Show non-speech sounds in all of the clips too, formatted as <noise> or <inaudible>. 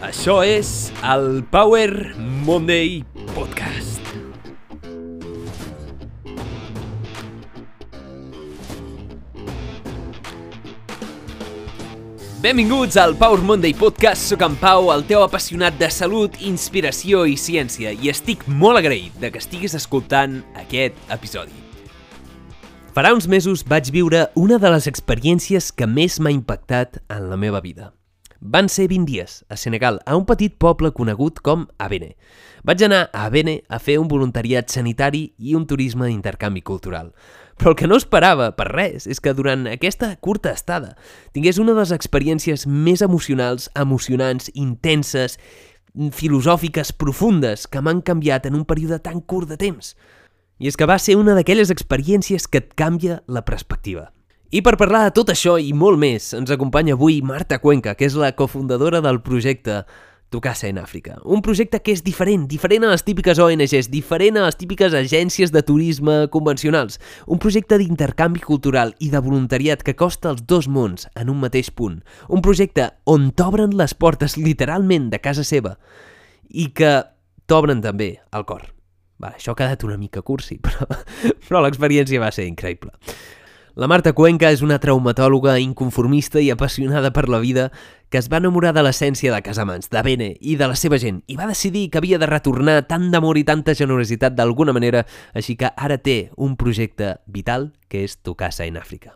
Això és el Power Monday Podcast. Benvinguts al Power Monday Podcast. Soc en Pau, el teu apassionat de salut, inspiració i ciència, i estic molt agraït de que estiguis escoltant aquest episodi. Farà uns mesos vaig viure una de les experiències que més m'ha impactat en la meva vida. Van ser 20 dies a Senegal, a un petit poble conegut com Abene. Vaig anar a Abene a fer un voluntariat sanitari i un turisme d'intercanvi cultural. Però el que no esperava, per res, és que durant aquesta curta estada tingués una de les experiències més emocionals, emocionants, intenses, filosòfiques, profundes, que m'han canviat en un període tan curt de temps. I és que va ser una d'aquelles experiències que et canvia la perspectiva. I per parlar de tot això i molt més, ens acompanya avui Marta Cuenca, que és la cofundadora del projecte Tu casa en Àfrica. Un projecte que és diferent, diferent a les típiques ONGs, diferent a les típiques agències de turisme convencionals. Un projecte d'intercanvi cultural i de voluntariat que costa els dos mons en un mateix punt. Un projecte on t'obren les portes literalment de casa seva i que t'obren també el cor. Va, això ha quedat una mica cursi, <laughs> però, però l'experiència va ser increïble. La Marta Cuenca és una traumatòloga inconformista i apassionada per la vida que es va enamorar de l'essència de Casamans, de Bene i de la seva gent i va decidir que havia de retornar tant d'amor i tanta generositat d'alguna manera, així que ara té un projecte vital que és Tu casa en Àfrica.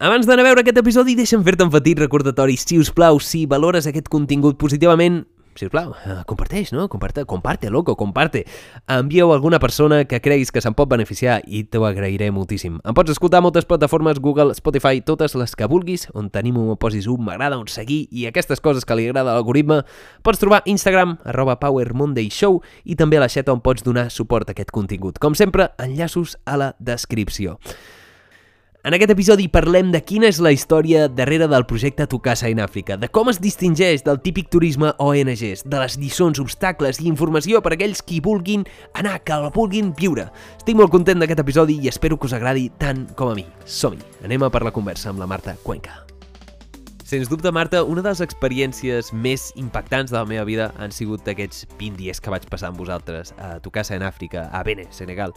Abans d'anar a veure aquest episodi, deixa'm fer-te un petit recordatori. Si us plau, si valores aquest contingut positivament, si us plau, eh, comparteix, no? Comparte, comparte, loco, comparte. Envieu alguna persona que creguis que se'n pot beneficiar i t'ho agrairé moltíssim. Em pots escoltar moltes plataformes, Google, Spotify, totes les que vulguis, on tenim un posis un m'agrada, un seguir i aquestes coses que li agrada a l'algoritme. Pots trobar Instagram, arroba Power Monday Show i també a la xeta on pots donar suport a aquest contingut. Com sempre, enllaços a la descripció. En aquest episodi parlem de quina és la història darrere del projecte Tu casa en Àfrica, de com es distingeix del típic turisme ONGs, de les lliçons, obstacles i informació per a aquells qui vulguin anar, que el vulguin viure. Estic molt content d'aquest episodi i espero que us agradi tant com a mi. Som-hi, anem a per la conversa amb la Marta Cuenca. Sens dubte, Marta, una de les experiències més impactants de la meva vida han sigut aquests 20 dies que vaig passar amb vosaltres a Tu casa en Àfrica, a Bene, Senegal.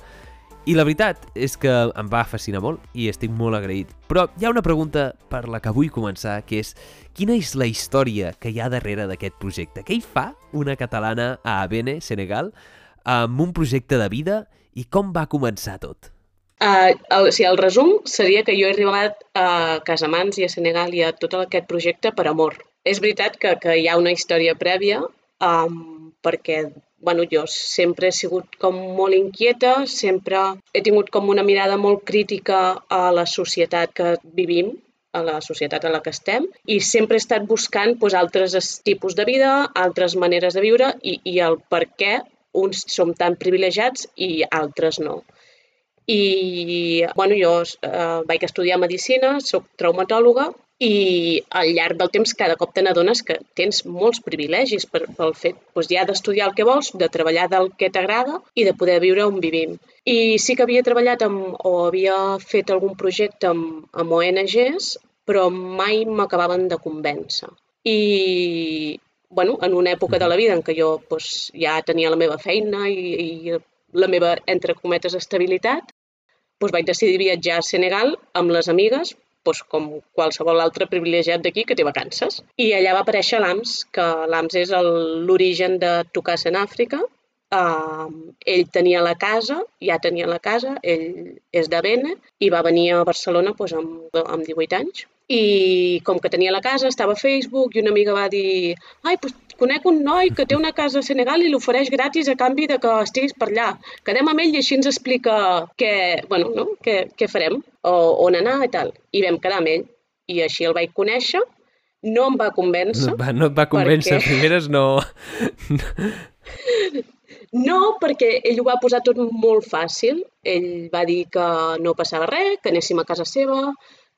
I la veritat és que em va fascinar molt i estic molt agraït. Però hi ha una pregunta per la que vull començar, que és quina és la història que hi ha darrere d'aquest projecte? Què hi fa una catalana a Abene, Senegal, amb un projecte de vida i com va començar tot? Uh, el, o sigui, el resum seria que jo he arribat a Casamans i a Senegal i a tot aquest projecte per amor. És veritat que, que hi ha una història prèvia um, perquè bueno, jo sempre he sigut com molt inquieta, sempre he tingut com una mirada molt crítica a la societat que vivim, a la societat en la que estem, i sempre he estat buscant doncs, altres tipus de vida, altres maneres de viure i, i el per què uns som tan privilegiats i altres no. I bueno, jo eh, vaig estudiar Medicina, sóc traumatòloga i al llarg del temps cada cop te n'adones que tens molts privilegis per, pel fet doncs, ja d'estudiar el que vols, de treballar del que t'agrada i de poder viure on vivim. I sí que havia treballat amb, o havia fet algun projecte amb, amb ONGs, però mai m'acabaven de convèncer. I bueno, en una època de la vida en què jo doncs, ja tenia la meva feina i, i la meva, entre cometes, estabilitat, doncs vaig decidir viatjar a Senegal amb les amigues, doncs com qualsevol altre privilegiat d'aquí que té vacances. I allà va aparèixer l'AMS, que l'AMS és l'origen de Tocassa en Àfrica. Uh, ell tenia la casa, ja tenia la casa, ell és de Bene i va venir a Barcelona doncs, amb, amb 18 anys. I com que tenia la casa, estava a Facebook i una amiga va dir ai, doncs conec un noi que té una casa a Senegal i l'ofereix gratis a canvi de que estiguis per allà. Quedem amb ell i així ens explica què, bueno, no? què, què farem, o on anar i tal. I vam quedar amb ell. I així el vaig conèixer. No em va convèncer. No, va, no et va convèncer, perquè... primeres no... <laughs> No, perquè ell ho va posar tot molt fàcil. Ell va dir que no passava res, que anéssim a casa seva,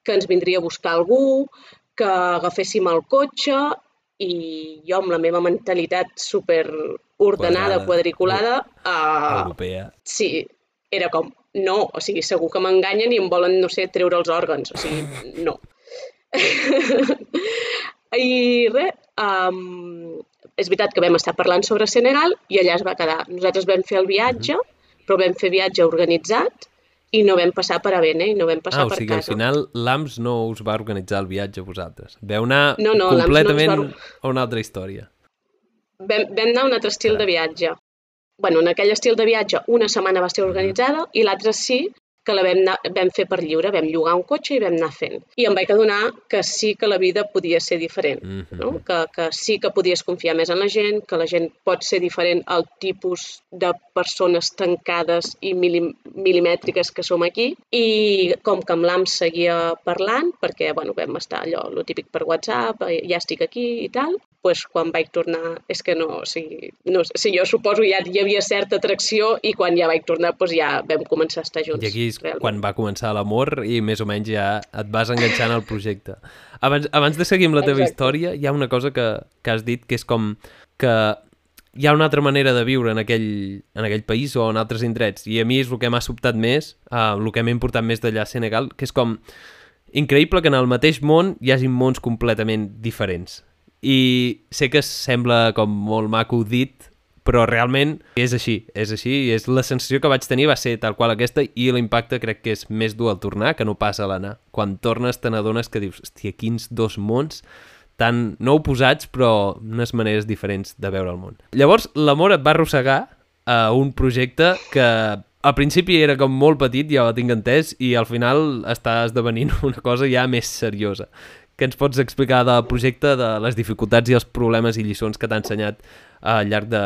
que ens vindria a buscar algú, que agaféssim el cotxe i jo amb la meva mentalitat super ordenada, quadriculada... Uh, Europea. Sí, era com, no, o sigui, segur que m'enganyen i em volen, no sé, treure els òrgans, o sigui, no. <laughs> I res, um, és veritat que vam estar parlant sobre Senegal i allà es va quedar. Nosaltres vam fer el viatge, però vam fer viatge organitzat i no vam passar per Avene i no vam passar ah, o per sigui, casa. al final l'AMS no us va organitzar el viatge a vosaltres. Veu anar No, no, l'AMS no completament va- a una altra història. Vam, vam anar a un altre estil de viatge. bueno, en aquell estil de viatge una setmana va ser organitzada i l'altra sí que la vam, anar, vam fer per lliure, vam llogar un cotxe i vam anar fent. I em vaig adonar que sí que la vida podia ser diferent, Mhm. no? que, que sí que podies confiar més en la gent, que la gent pot ser diferent al tipus de persones tancades i milim, milimètriques que som aquí. I com que amb l'AM seguia parlant, perquè bueno, vam estar allò, lo típic per WhatsApp, eh, ja estic aquí i tal, pues, quan vaig tornar, és que no, o sigui, no, o sigui, jo suposo ja hi havia certa atracció i quan ja vaig tornar pues, ja vam començar a estar junts. I aquí és realment. quan va començar l'amor i més o menys ja et vas enganxant al projecte. Abans, abans de seguir amb la teva Exacte. història, hi ha una cosa que, que has dit que és com que hi ha una altra manera de viure en aquell, en aquell país o en altres indrets i a mi és el que m'ha sobtat més, uh, el que m'ha importat més d'allà a Senegal, que és com increïble que en el mateix món hi hagi mons completament diferents. I sé que sembla com molt maco dit, però realment és així, és així, i és la sensació que vaig tenir va ser tal qual aquesta i l'impacte crec que és més dur al tornar que no passa a l'anar. Quan tornes te n'adones que dius, hòstia, quins dos mons tan no oposats però unes maneres diferents de veure el món. Llavors l'amor et va arrossegar a un projecte que al principi era com molt petit, ja ho tinc entès, i al final està esdevenint <laughs> una cosa ja més seriosa. Què ens pots explicar del projecte, de les dificultats i els problemes i lliçons que t'ha ensenyat al llarg de,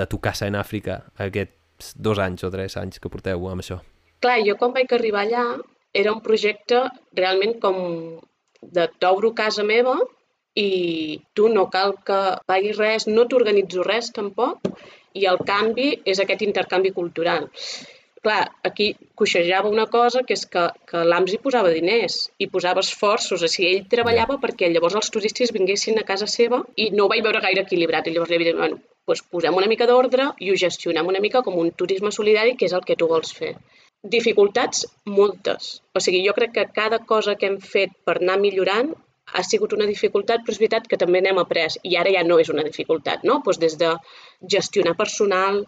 de tu casa en Àfrica aquests dos anys o tres anys que porteu amb això? Clar, jo quan vaig arribar allà era un projecte realment com de t'obro casa meva i tu no cal que paguis res, no t'organitzo res tampoc, i el canvi és aquest intercanvi cultural. Clar, aquí coixejava una cosa que és que, que l'AMS hi posava diners, i posava esforços, o sigui, ell treballava perquè llavors els turistes vinguessin a casa seva i no ho vaig veure gaire equilibrat, i llavors li vaig dir, bueno, doncs posem una mica d'ordre i ho gestionem una mica com un turisme solidari, que és el que tu vols fer. Dificultats, moltes. O sigui, jo crec que cada cosa que hem fet per anar millorant ha sigut una dificultat, però és veritat que també n'hem après i ara ja no és una dificultat, no? Doncs des de gestionar personal,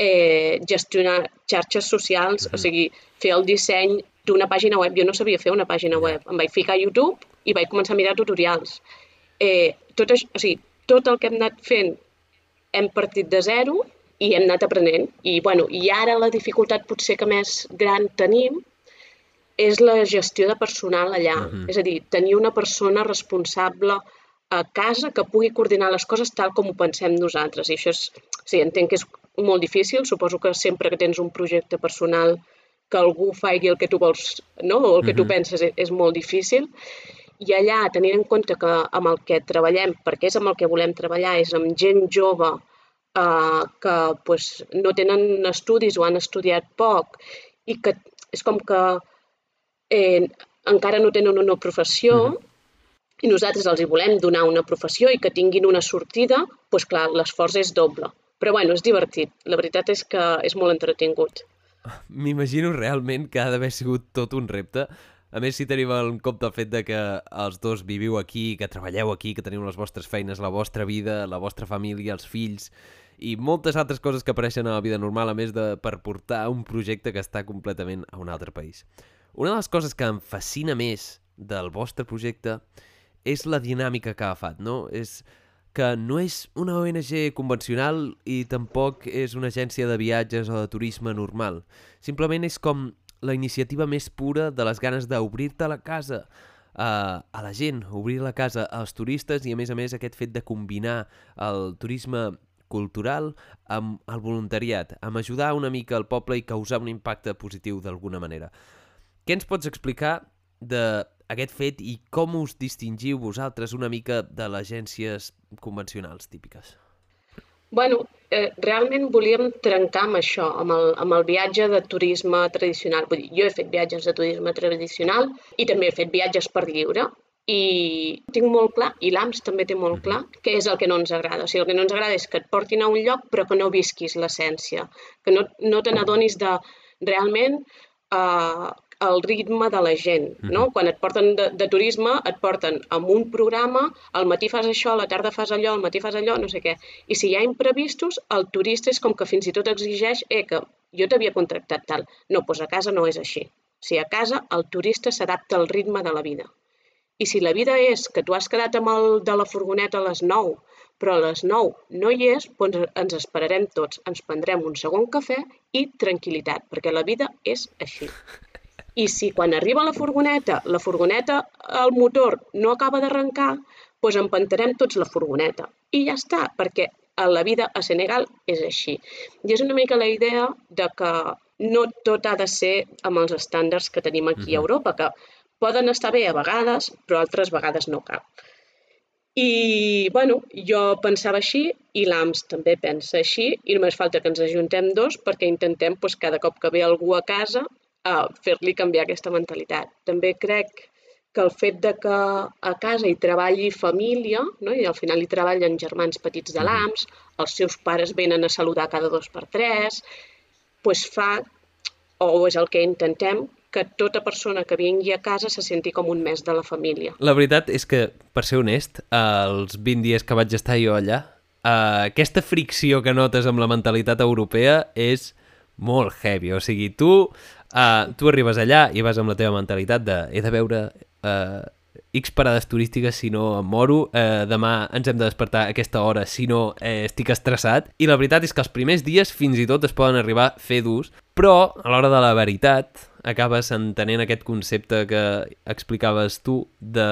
eh, gestionar xarxes socials, o sigui, fer el disseny d'una pàgina web. Jo no sabia fer una pàgina web. Em vaig ficar a YouTube i vaig començar a mirar tutorials. Eh, tot, això, o sigui, tot el que hem anat fent hem partit de zero i hem anat aprenent. I, bueno, I ara la dificultat potser que més gran tenim és la gestió de personal allà. Uh -huh. És a dir, tenir una persona responsable a casa que pugui coordinar les coses tal com ho pensem nosaltres. I això és, sí, entenc que és molt difícil. Suposo que sempre que tens un projecte personal que algú faci el que tu vols, no? o el que uh -huh. tu penses, és, és molt difícil. I allà, tenint en compte que amb el que treballem, perquè és amb el que volem treballar, és amb gent jove eh, que pues, no tenen estudis o han estudiat poc i que és com que eh, encara no tenen una professió uh -huh. i nosaltres els hi volem donar una professió i que tinguin una sortida, doncs clar, l'esforç és doble. Però bueno, és divertit. La veritat és que és molt entretingut. M'imagino realment que ha d'haver sigut tot un repte. A més, si tenim en compte el fet de que els dos viviu aquí, que treballeu aquí, que teniu les vostres feines, la vostra vida, la vostra família, els fills i moltes altres coses que apareixen a la vida normal, a més de per portar un projecte que està completament a un altre país. Una de les coses que em fascina més del vostre projecte és la dinàmica que ha agafat, no? És que no és una ONG convencional i tampoc és una agència de viatges o de turisme normal. Simplement és com la iniciativa més pura de les ganes d'obrir-te la casa a, a la gent, obrir la casa als turistes i a més a més aquest fet de combinar el turisme cultural amb el voluntariat, amb ajudar una mica al poble i causar un impacte positiu d'alguna manera. Què ens pots explicar d'aquest fet i com us distingiu vosaltres una mica de les agències convencionals típiques? Bueno, eh, realment volíem trencar amb això, amb el, amb el viatge de turisme tradicional. Vull dir, jo he fet viatges de turisme tradicional i també he fet viatges per lliure i tinc molt clar, i l'AMS també té molt clar, què és el que no ens agrada. O sigui, el que no ens agrada és que et portin a un lloc però que no visquis l'essència, que no, no te n'adonis de realment eh, el ritme de la gent, no? Quan et porten de, de turisme, et porten amb un programa, al matí fas això, a la tarda fas allò, al matí fas allò, no sé què. I si hi ha imprevistos, el turista és com que fins i tot exigeix eh, que jo t'havia contractat tal. No, doncs a casa no és així. O sigui, a casa el turista s'adapta al ritme de la vida. I si la vida és que tu has quedat amb el de la furgoneta a les 9, però a les 9 no hi és, doncs ens esperarem tots, ens prendrem un segon cafè i tranquil·litat, perquè la vida és així. <laughs> I si quan arriba la furgoneta, la furgoneta, el motor no acaba d'arrencar, doncs empantarem tots la furgoneta. I ja està, perquè a la vida a Senegal és així. I és una mica la idea de que no tot ha de ser amb els estàndards que tenim aquí a Europa, que poden estar bé a vegades, però altres vegades no cal. I, bueno, jo pensava així i l'AMS també pensa així i només falta que ens ajuntem dos perquè intentem doncs, cada cop que ve algú a casa a fer-li canviar aquesta mentalitat. També crec que el fet de que a casa hi treballi família, no? i al final hi treballen germans petits de l'AMS, els seus pares venen a saludar cada dos per tres, doncs fa, o és el que intentem, que tota persona que vingui a casa se senti com un mes de la família. La veritat és que, per ser honest, els 20 dies que vaig estar jo allà, eh, aquesta fricció que notes amb la mentalitat europea és molt heavy. O sigui, tu, eh, tu arribes allà i vas amb la teva mentalitat de he de veure eh, X parades turístiques, si no em moro, eh, demà ens hem de despertar a aquesta hora, si no eh, estic estressat. I la veritat és que els primers dies fins i tot es poden arribar a fer durs, però a l'hora de la veritat acabes entenent aquest concepte que explicaves tu de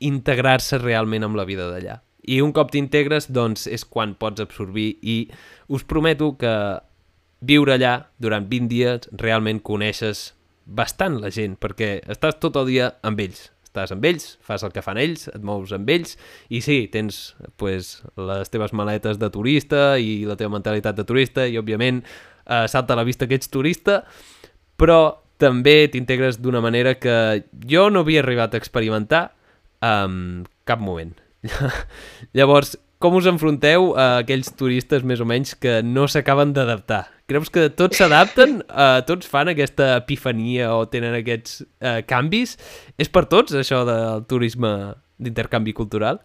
integrar-se realment amb la vida d'allà. I un cop t'integres, doncs, és quan pots absorbir i us prometo que viure allà durant 20 dies realment coneixes bastant la gent, perquè estàs tot el dia amb ells. Estàs amb ells, fas el que fan ells, et mous amb ells, i sí, tens pues, les teves maletes de turista i la teva mentalitat de turista, i òbviament eh, salta a la vista que ets turista, però també t'integres d'una manera que jo no havia arribat a experimentar en cap moment. <laughs> Llavors, com us enfronteu a aquells turistes més o menys que no s'acaben d'adaptar? Creus que tots s'adapten? Uh, <laughs> tots fan aquesta epifania o tenen aquests uh, canvis? És per tots això del turisme d'intercanvi cultural?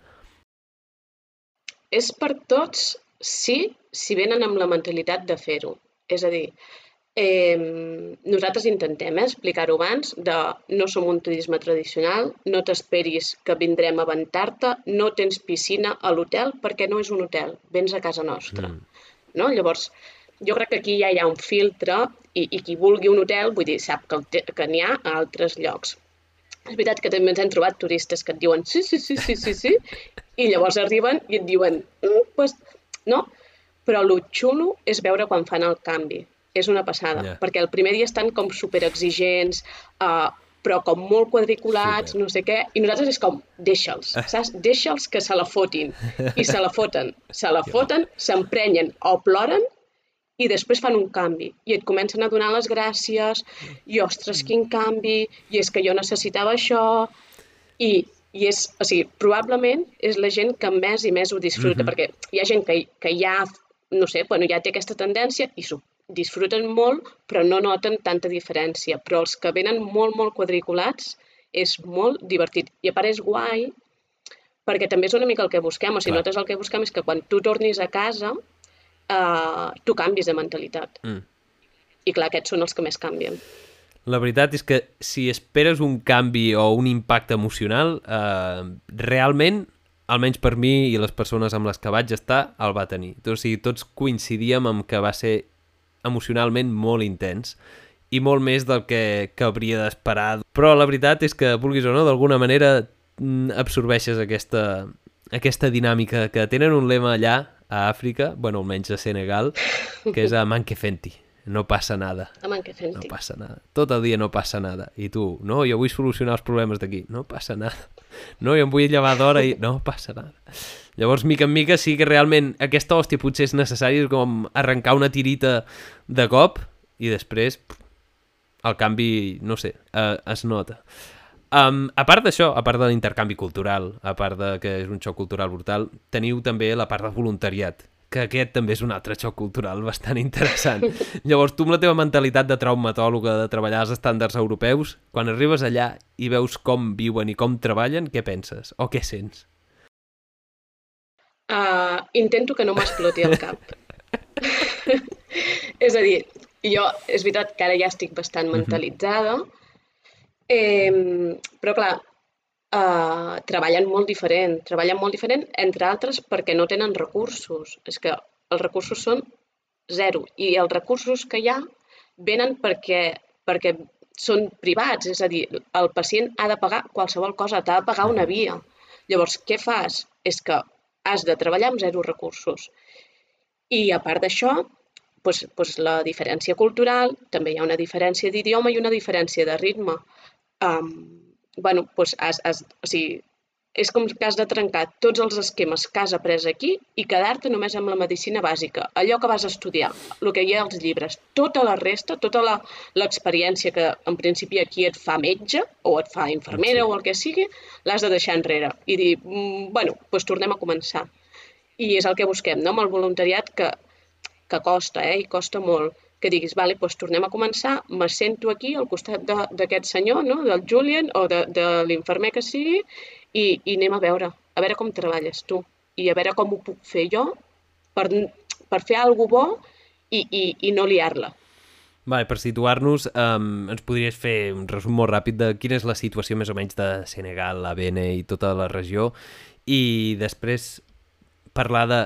És per tots, sí, si venen amb la mentalitat de fer-ho. És a dir, eh, nosaltres intentem eh, explicar-ho abans de no som un turisme tradicional, no t'esperis que vindrem a ventar-te, no tens piscina a l'hotel perquè no és un hotel, vens a casa nostra. Mm. No? Llavors, jo crec que aquí ja hi ha un filtre i, i qui vulgui un hotel, vull dir, sap que, que n'hi ha a altres llocs. És veritat que també ens hem trobat turistes que et diuen sí, sí, sí, sí, sí, sí, <laughs> i llavors arriben i et diuen, mm, pues, no, però el xulo és veure quan fan el canvi és una passada, yeah. perquè el primer dia estan com super exigents, uh, però com molt quadriculats, Super. no sé què, i nosaltres és com, deixa'ls, <laughs> saps? Deixa'ls que se la fotin. I se la foten. Se la foten, s'emprenyen o ploren i després fan un canvi. I et comencen a donar les gràcies, i ostres, quin canvi, i és que jo necessitava això, i, i és, o sigui, probablement és la gent que més i més ho disfruta, mm -hmm. perquè hi ha gent que, que ja, no sé, bueno, ja té aquesta tendència i s'ho disfruten molt, però no noten tanta diferència. Però els que venen molt, molt quadriculats és molt divertit. I a part és guai perquè també és una mica el que busquem. O sigui, Clar. nosaltres el que busquem és que quan tu tornis a casa eh, tu canvis de mentalitat. Mm. I clar, aquests són els que més canvien. La veritat és que si esperes un canvi o un impacte emocional, eh, realment, almenys per mi i les persones amb les que vaig estar, el va tenir. O sigui, tots coincidíem amb que va ser emocionalment molt intens i molt més del que, que hauria d'esperar. Però la veritat és que, vulguis o no, d'alguna manera mm, absorbeixes aquesta, aquesta dinàmica que tenen un lema allà a Àfrica, bueno, almenys a Senegal, que és a <laughs> Manque Fenti. No passa nada. A Manque Fenti. No passa nada. Tot el dia no passa nada. I tu, no, jo vull solucionar els problemes d'aquí. No passa nada. No, jo em vull llevar d'hora i no passa nada. Llavors, mica en mica, sí que realment aquesta hòstia potser és necessari com arrencar una tirita de cop i després el canvi, no sé, eh, es nota. Um, a part d'això, a part de l'intercanvi cultural, a part de que és un xoc cultural brutal, teniu també la part de voluntariat, que aquest també és un altre xoc cultural bastant interessant. <laughs> Llavors, tu amb la teva mentalitat de traumatòloga de treballar als estàndards europeus, quan arribes allà i veus com viuen i com treballen, què penses? O què sents? Uh, intento que no m'exploti el cap. <laughs> és a dir, jo, és veritat que ara ja estic bastant mhm. mentalitzada, eh, però clar, uh, treballen molt diferent. Treballen molt diferent, entre altres, perquè no tenen recursos. És que els recursos són zero. I els recursos que hi ha venen perquè, perquè són privats, és a dir, el pacient ha de pagar qualsevol cosa, t'ha de pagar una via. Llavors, què fas? És que has de treballar amb zero recursos. I a part d'això, doncs, doncs la diferència cultural, també hi ha una diferència d'idioma i una diferència de ritme. Um, bueno, doncs has, has, o sigui, és com que has de trencar tots els esquemes que has après aquí i quedar-te només amb la medicina bàsica, allò que vas estudiar, el que hi ha als llibres. Tota la resta, tota l'experiència que en principi aquí et fa metge o et fa infermera o el que sigui, l'has de deixar enrere i dir, mm, bueno, doncs tornem a començar. I és el que busquem, no?, amb el voluntariat que, que costa, eh?, i costa molt que diguis, vale, doncs tornem a començar, me sento aquí al costat d'aquest senyor, no? del Julian o de, de l'infermer que sigui, i, i anem a veure, a veure com treballes tu i a veure com ho puc fer jo per, per fer alguna bo i, i, i no liar-la. Vale, per situar-nos, um, ens podries fer un resum molt ràpid de quina és la situació més o menys de Senegal, la Bene i tota la regió i després parlar de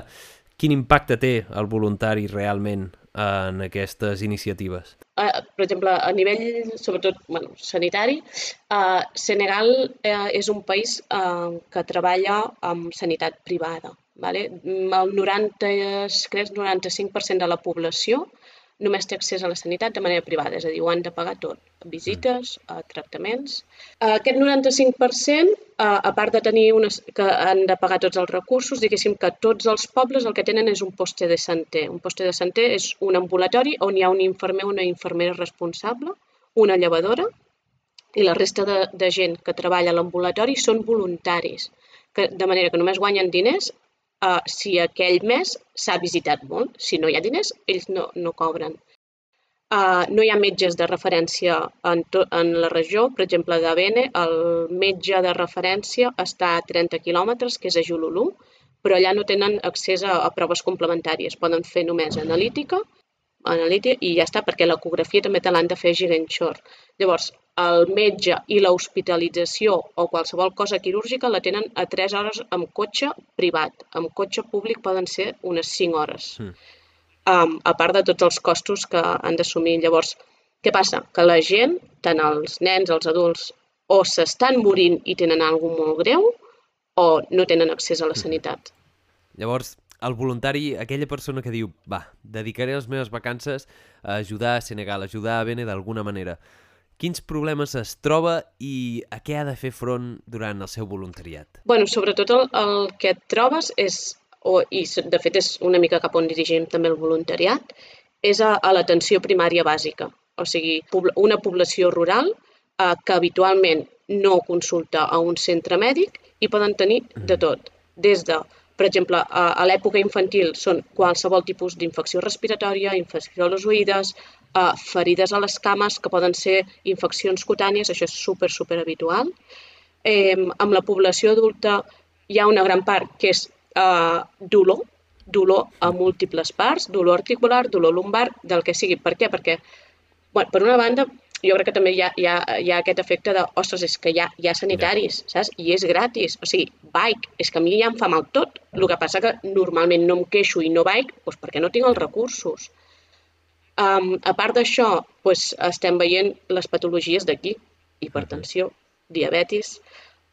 quin impacte té el voluntari realment en aquestes iniciatives? Uh, per exemple, a nivell, sobretot, bueno, sanitari, uh, Senegal uh, és un país uh, que treballa amb sanitat privada. Vale? El 90, crec, 95% de la població només té accés a la sanitat de manera privada, és a dir, ho han de pagar tot, visites, mm. a tractaments. Aquest 95%, a part de tenir unes, que han de pagar tots els recursos, diguéssim que tots els pobles el que tenen és un poste de santé. Un poste de santé és un ambulatori on hi ha un infermer o una infermera responsable, una llevadora, i la resta de, de gent que treballa a l'ambulatori són voluntaris, que, de manera que només guanyen diners uh, si aquell mes s'ha visitat molt. Si no hi ha diners, ells no, no cobren. Uh, no hi ha metges de referència en, en la regió. Per exemple, de Bene, el metge de referència està a 30 quilòmetres, que és a Jululú, però allà no tenen accés a, a proves complementàries. Poden fer només analítica, analítica i ja està, perquè l'ecografia també te l'han de fer a Giganxor. Llavors, el metge i l'hospitalització o qualsevol cosa quirúrgica la tenen a 3 hores amb cotxe privat. Amb cotxe públic poden ser unes 5 hores. Mm. Um, a part de tots els costos que han d'assumir. Llavors, què passa? Que la gent, tant els nens, els adults, o s'estan morint i tenen alguna molt greu o no tenen accés a la sanitat. Llavors, el voluntari, aquella persona que diu va, dedicaré les meves vacances a ajudar a Senegal, a ajudar a Bene d'alguna manera quins problemes es troba i a què ha de fer front durant el seu voluntariat? bueno, sobretot el, el que et trobes és, o, i de fet és una mica cap on dirigim també el voluntariat, és a, a l'atenció primària bàsica. O sigui, una població rural eh, que habitualment no consulta a un centre mèdic i poden tenir de tot. Des de, per exemple, a, a l'època infantil són qualsevol tipus d'infecció respiratòria, infecció a les oïdes, uh, ferides a les cames, que poden ser infeccions cutànies, això és super, super habitual. Eh, amb la població adulta hi ha una gran part que és uh, dolor, dolor a múltiples parts, dolor articular, dolor lumbar, del que sigui. Per què? Perquè, bueno, per una banda, jo crec que també hi ha, hi ha, hi ha aquest efecte de, ostres, és que hi ha, hi ha sanitaris, saps? I és gratis. O sigui, bike, és que a mi ja em fa mal tot. El que passa que normalment no em queixo i no bike doncs perquè no tinc els recursos. Um, a part d'això, doncs, estem veient les patologies d'aquí, hipertensió, diabetis,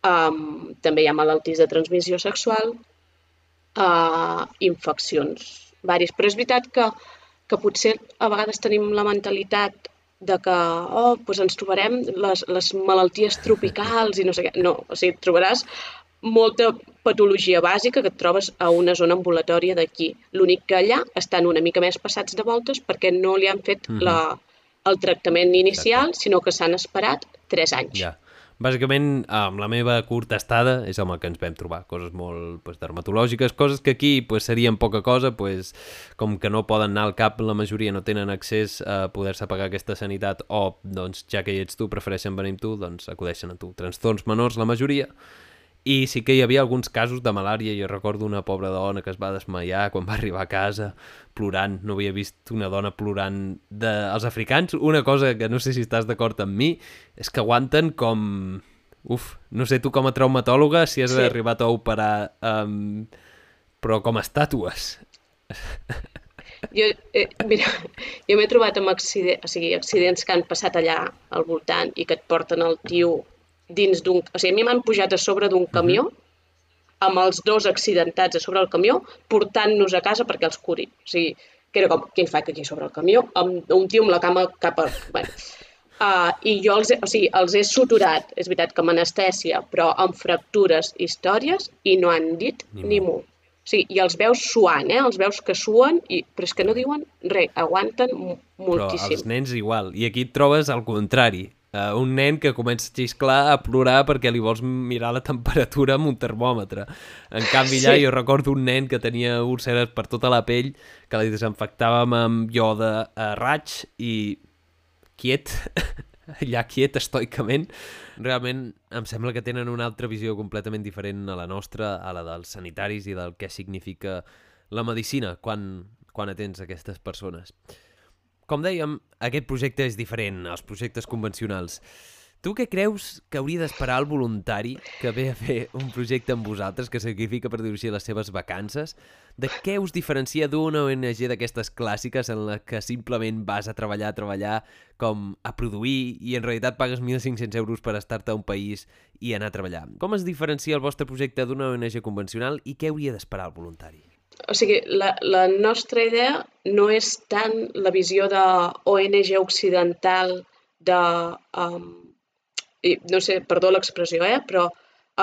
um, també hi ha malalties de transmissió sexual, uh, infeccions vàries. Però és veritat que, que potser a vegades tenim la mentalitat de que oh, doncs ens trobarem les, les malalties tropicals i no sé què. No, o sigui, trobaràs molta patologia bàsica que et trobes a una zona ambulatòria d'aquí. L'únic que allà estan una mica més passats de voltes perquè no li han fet mm -hmm. la, el tractament inicial, Exacte. sinó que s'han esperat 3 anys. Ja. Bàsicament, amb la meva curta estada és amb el que ens vam trobar. Coses molt pues, dermatològiques, coses que aquí pues, serien poca cosa, pues, com que no poden anar al cap, la majoria no tenen accés a poder-se pagar aquesta sanitat o, doncs, ja que hi ets tu, prefereixen venir amb tu, doncs acudeixen a tu. Trastorns menors, la majoria, i sí que hi havia alguns casos de malària. Jo recordo una pobra dona que es va desmaiar quan va arribar a casa plorant. No havia vist una dona plorant dels de... africans. Una cosa que no sé si estàs d'acord amb mi és que aguanten com... Uf, no sé tu com a traumatòloga si has sí. arribat a operar um... però com a estàtues. Jo, eh, mira, jo m'he trobat amb accident, o sigui, accidents que han passat allà al voltant i que et porten el tio dins d'un... O sigui, a mi m'han pujat a sobre d'un camió uh -huh. amb els dos accidentats a sobre el camió portant-nos a casa perquè els curi. O sigui, que era com, què hi faig aquí sobre el camió? Amb un tio amb la cama cap a... Bueno, uh, I jo els he, o sigui, els he suturat, és veritat que amb anestèsia, però amb fractures, històries, i no han dit ni, ni mu. Sí, i els veus suant, eh? Els veus que suen, i... però és que no diuen res, aguanten moltíssim. Però els nens igual. I aquí trobes al contrari. Uh, un nen que comença a xisclar, a plorar perquè li vols mirar la temperatura amb un termòmetre. En canvi, allà sí. jo recordo un nen que tenia úlceres per tota la pell, que li desinfectàvem amb ioda a raig i quiet, <laughs> allà quiet estoicament. Realment em sembla que tenen una altra visió completament diferent a la nostra, a la dels sanitaris i del que significa la medicina quan, quan atens aquestes persones. Com dèiem, aquest projecte és diferent als projectes convencionals. Tu què creus que hauria d'esperar el voluntari que ve a fer un projecte amb vosaltres, que sacrifica, per així, les seves vacances? De què us diferencia d'una ONG d'aquestes clàssiques en la que simplement vas a treballar, a treballar, com a produir, i en realitat pagues 1.500 euros per estar-te a un país i anar a treballar? Com es diferencia el vostre projecte d'una ONG convencional i què hauria d'esperar el voluntari? O sigui, la, la nostra idea no és tant la visió de ONG occidental de... Um, i, no sé, perdó l'expressió, eh? però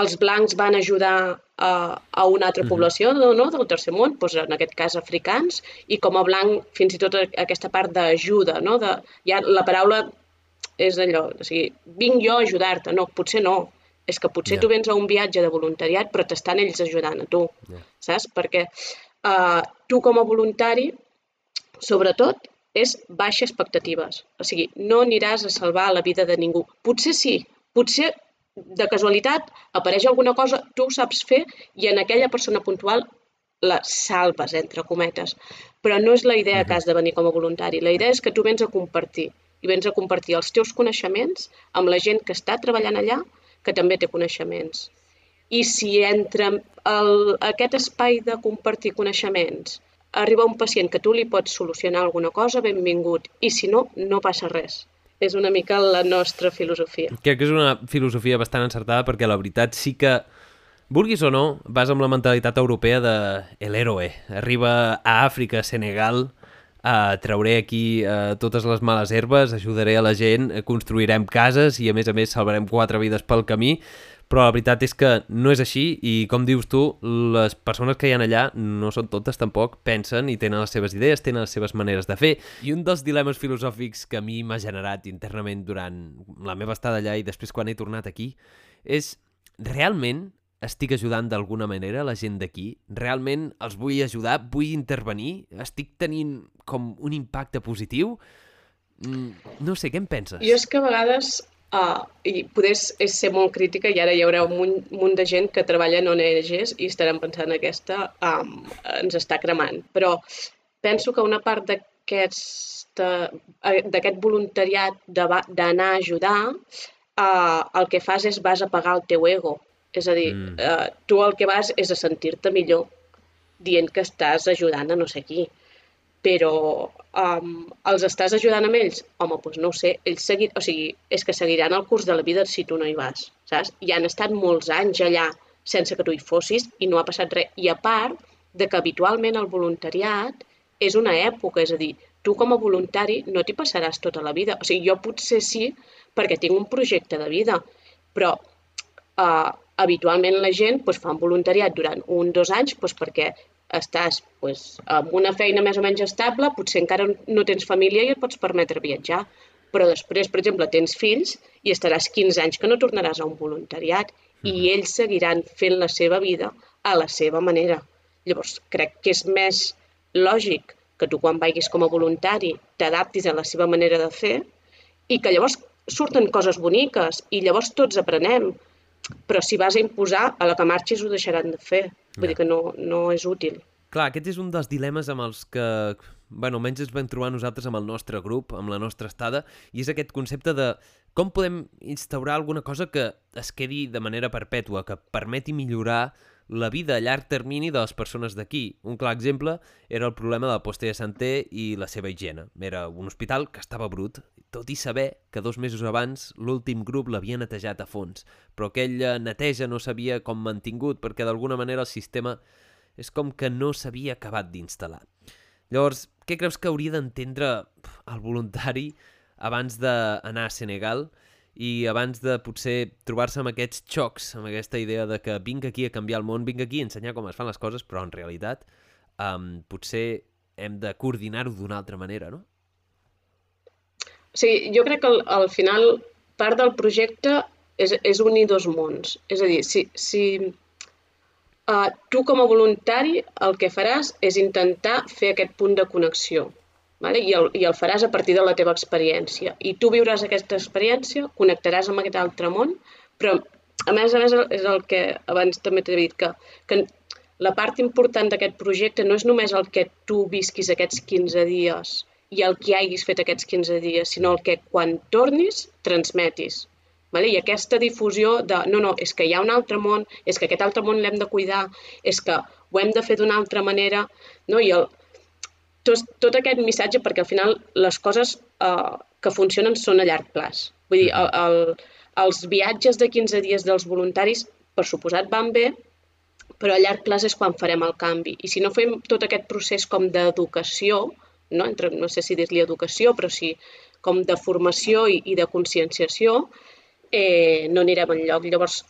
els blancs van ajudar a, a una altra població no, no, del tercer món, doncs en aquest cas africans, i com a blanc fins i tot aquesta part d'ajuda, no? de, ja la paraula és allò, o sigui, vinc jo a ajudar-te, no, potser no, és que potser yeah. tu vens a un viatge de voluntariat però t'estan ells ajudant a tu, yeah. saps? Perquè uh, tu com a voluntari, sobretot, és baixa expectatives. O sigui, no aniràs a salvar la vida de ningú. Potser sí, potser de casualitat apareix alguna cosa, tu ho saps fer i en aquella persona puntual la salves, entre cometes. Però no és la idea que has de venir com a voluntari. La idea és que tu vens a compartir i vens a compartir els teus coneixements amb la gent que està treballant allà, que també té coneixements. I si entre el, aquest espai de compartir coneixements arriba un pacient que tu li pots solucionar alguna cosa, benvingut. I si no, no passa res. És una mica la nostra filosofia. Crec que és una filosofia bastant encertada perquè la veritat sí que Vulguis o no, vas amb la mentalitat europea de el héroe. Arriba a Àfrica, Senegal, uh, trauré aquí uh, totes les males herbes, ajudaré a la gent, construirem cases i a més a més salvarem quatre vides pel camí. Però la veritat és que no és així i com dius tu, les persones que hi ha allà no són totes tampoc, pensen i tenen les seves idees, tenen les seves maneres de fer. I un dels dilemes filosòfics que a mi m'ha generat internament durant la meva estada allà i després quan he tornat aquí és realment estic ajudant d'alguna manera la gent d'aquí? Realment els vull ajudar? Vull intervenir? Estic tenint com un impacte positiu? Mm, no sé, què en penses? Jo és que a vegades Uh, I poder és ser molt crítica i ara hi haurà un munt, munt de gent que treballa en ONGs i estaran pensant aquesta um, ens està cremant. Però penso que una part d'aquest voluntariat d'anar a ajudar, uh, el que fas és vas a pagar el teu ego. És a dir, mm. uh, tu el que vas és a sentir-te millor dient que estàs ajudant a no sé qui però um, els estàs ajudant amb ells? Home, doncs no ho sé, ells segui... o sigui, és que seguiran el curs de la vida si tu no hi vas, saps? I han estat molts anys allà sense que tu hi fossis i no ha passat res. I a part de que habitualment el voluntariat és una època, és a dir, tu com a voluntari no t'hi passaràs tota la vida. O sigui, jo potser sí perquè tinc un projecte de vida, però uh, habitualment la gent doncs, fa un voluntariat durant un o dos anys doncs, perquè estàs pues, amb una feina més o menys estable, potser encara no tens família i et pots permetre viatjar, però després, per exemple, tens fills i estaràs 15 anys que no tornaràs a un voluntariat i ells seguiran fent la seva vida a la seva manera. Llavors, crec que és més lògic que tu quan vagis com a voluntari t'adaptis a la seva manera de fer i que llavors surten coses boniques i llavors tots aprenem. Però si vas a imposar, a la que marxis ho deixaran de fer. Vull Ja. dir que no, no és útil. Clar, aquest és un dels dilemes amb els que, bueno, almenys ens vam trobar nosaltres amb el nostre grup, amb la nostra estada, i és aquest concepte de com podem instaurar alguna cosa que es quedi de manera perpètua, que permeti millorar la vida a llarg termini de les persones d'aquí. Un clar exemple era el problema del poste de santé i la seva higiene. Era un hospital que estava brut, tot i saber que dos mesos abans l'últim grup l'havia netejat a fons, però aquella neteja no s'havia com mantingut perquè d'alguna manera el sistema és com que no s'havia acabat d'instal·lar. Llavors, què creus que hauria d'entendre el voluntari abans d'anar a Senegal i abans de potser trobar-se amb aquests xocs, amb aquesta idea de que vinc aquí a canviar el món, vinc aquí a ensenyar com es fan les coses, però en realitat um, potser hem de coordinar-ho d'una altra manera, no? Sigui, jo crec que al, al final part del projecte és, és unir dos mons. És a dir, si, si uh, tu com a voluntari el que faràs és intentar fer aquest punt de connexió vale? I, el, i el faràs a partir de la teva experiència. I tu viuràs aquesta experiència, connectaràs amb aquest altre món, però a més a més és el que abans també t'he dit, que, que la part important d'aquest projecte no és només el que tu visquis aquests 15 dies i el que hagis fet aquests 15 dies, sinó el que quan tornis transmetis. Vale? I aquesta difusió de no, no, és que hi ha un altre món, és que aquest altre món l'hem de cuidar, és que ho hem de fer d'una altra manera, no? i el, tot, tot aquest missatge, perquè al final les coses eh, que funcionen són a llarg plaç. Vull dir, el, el, els viatges de 15 dies dels voluntaris, per suposat, van bé, però a llarg plaç és quan farem el canvi. I si no fem tot aquest procés com d'educació, no? Entre, no sé si dir-li educació, però sí com de formació i, i de conscienciació, eh, no anirem enlloc. Llavors,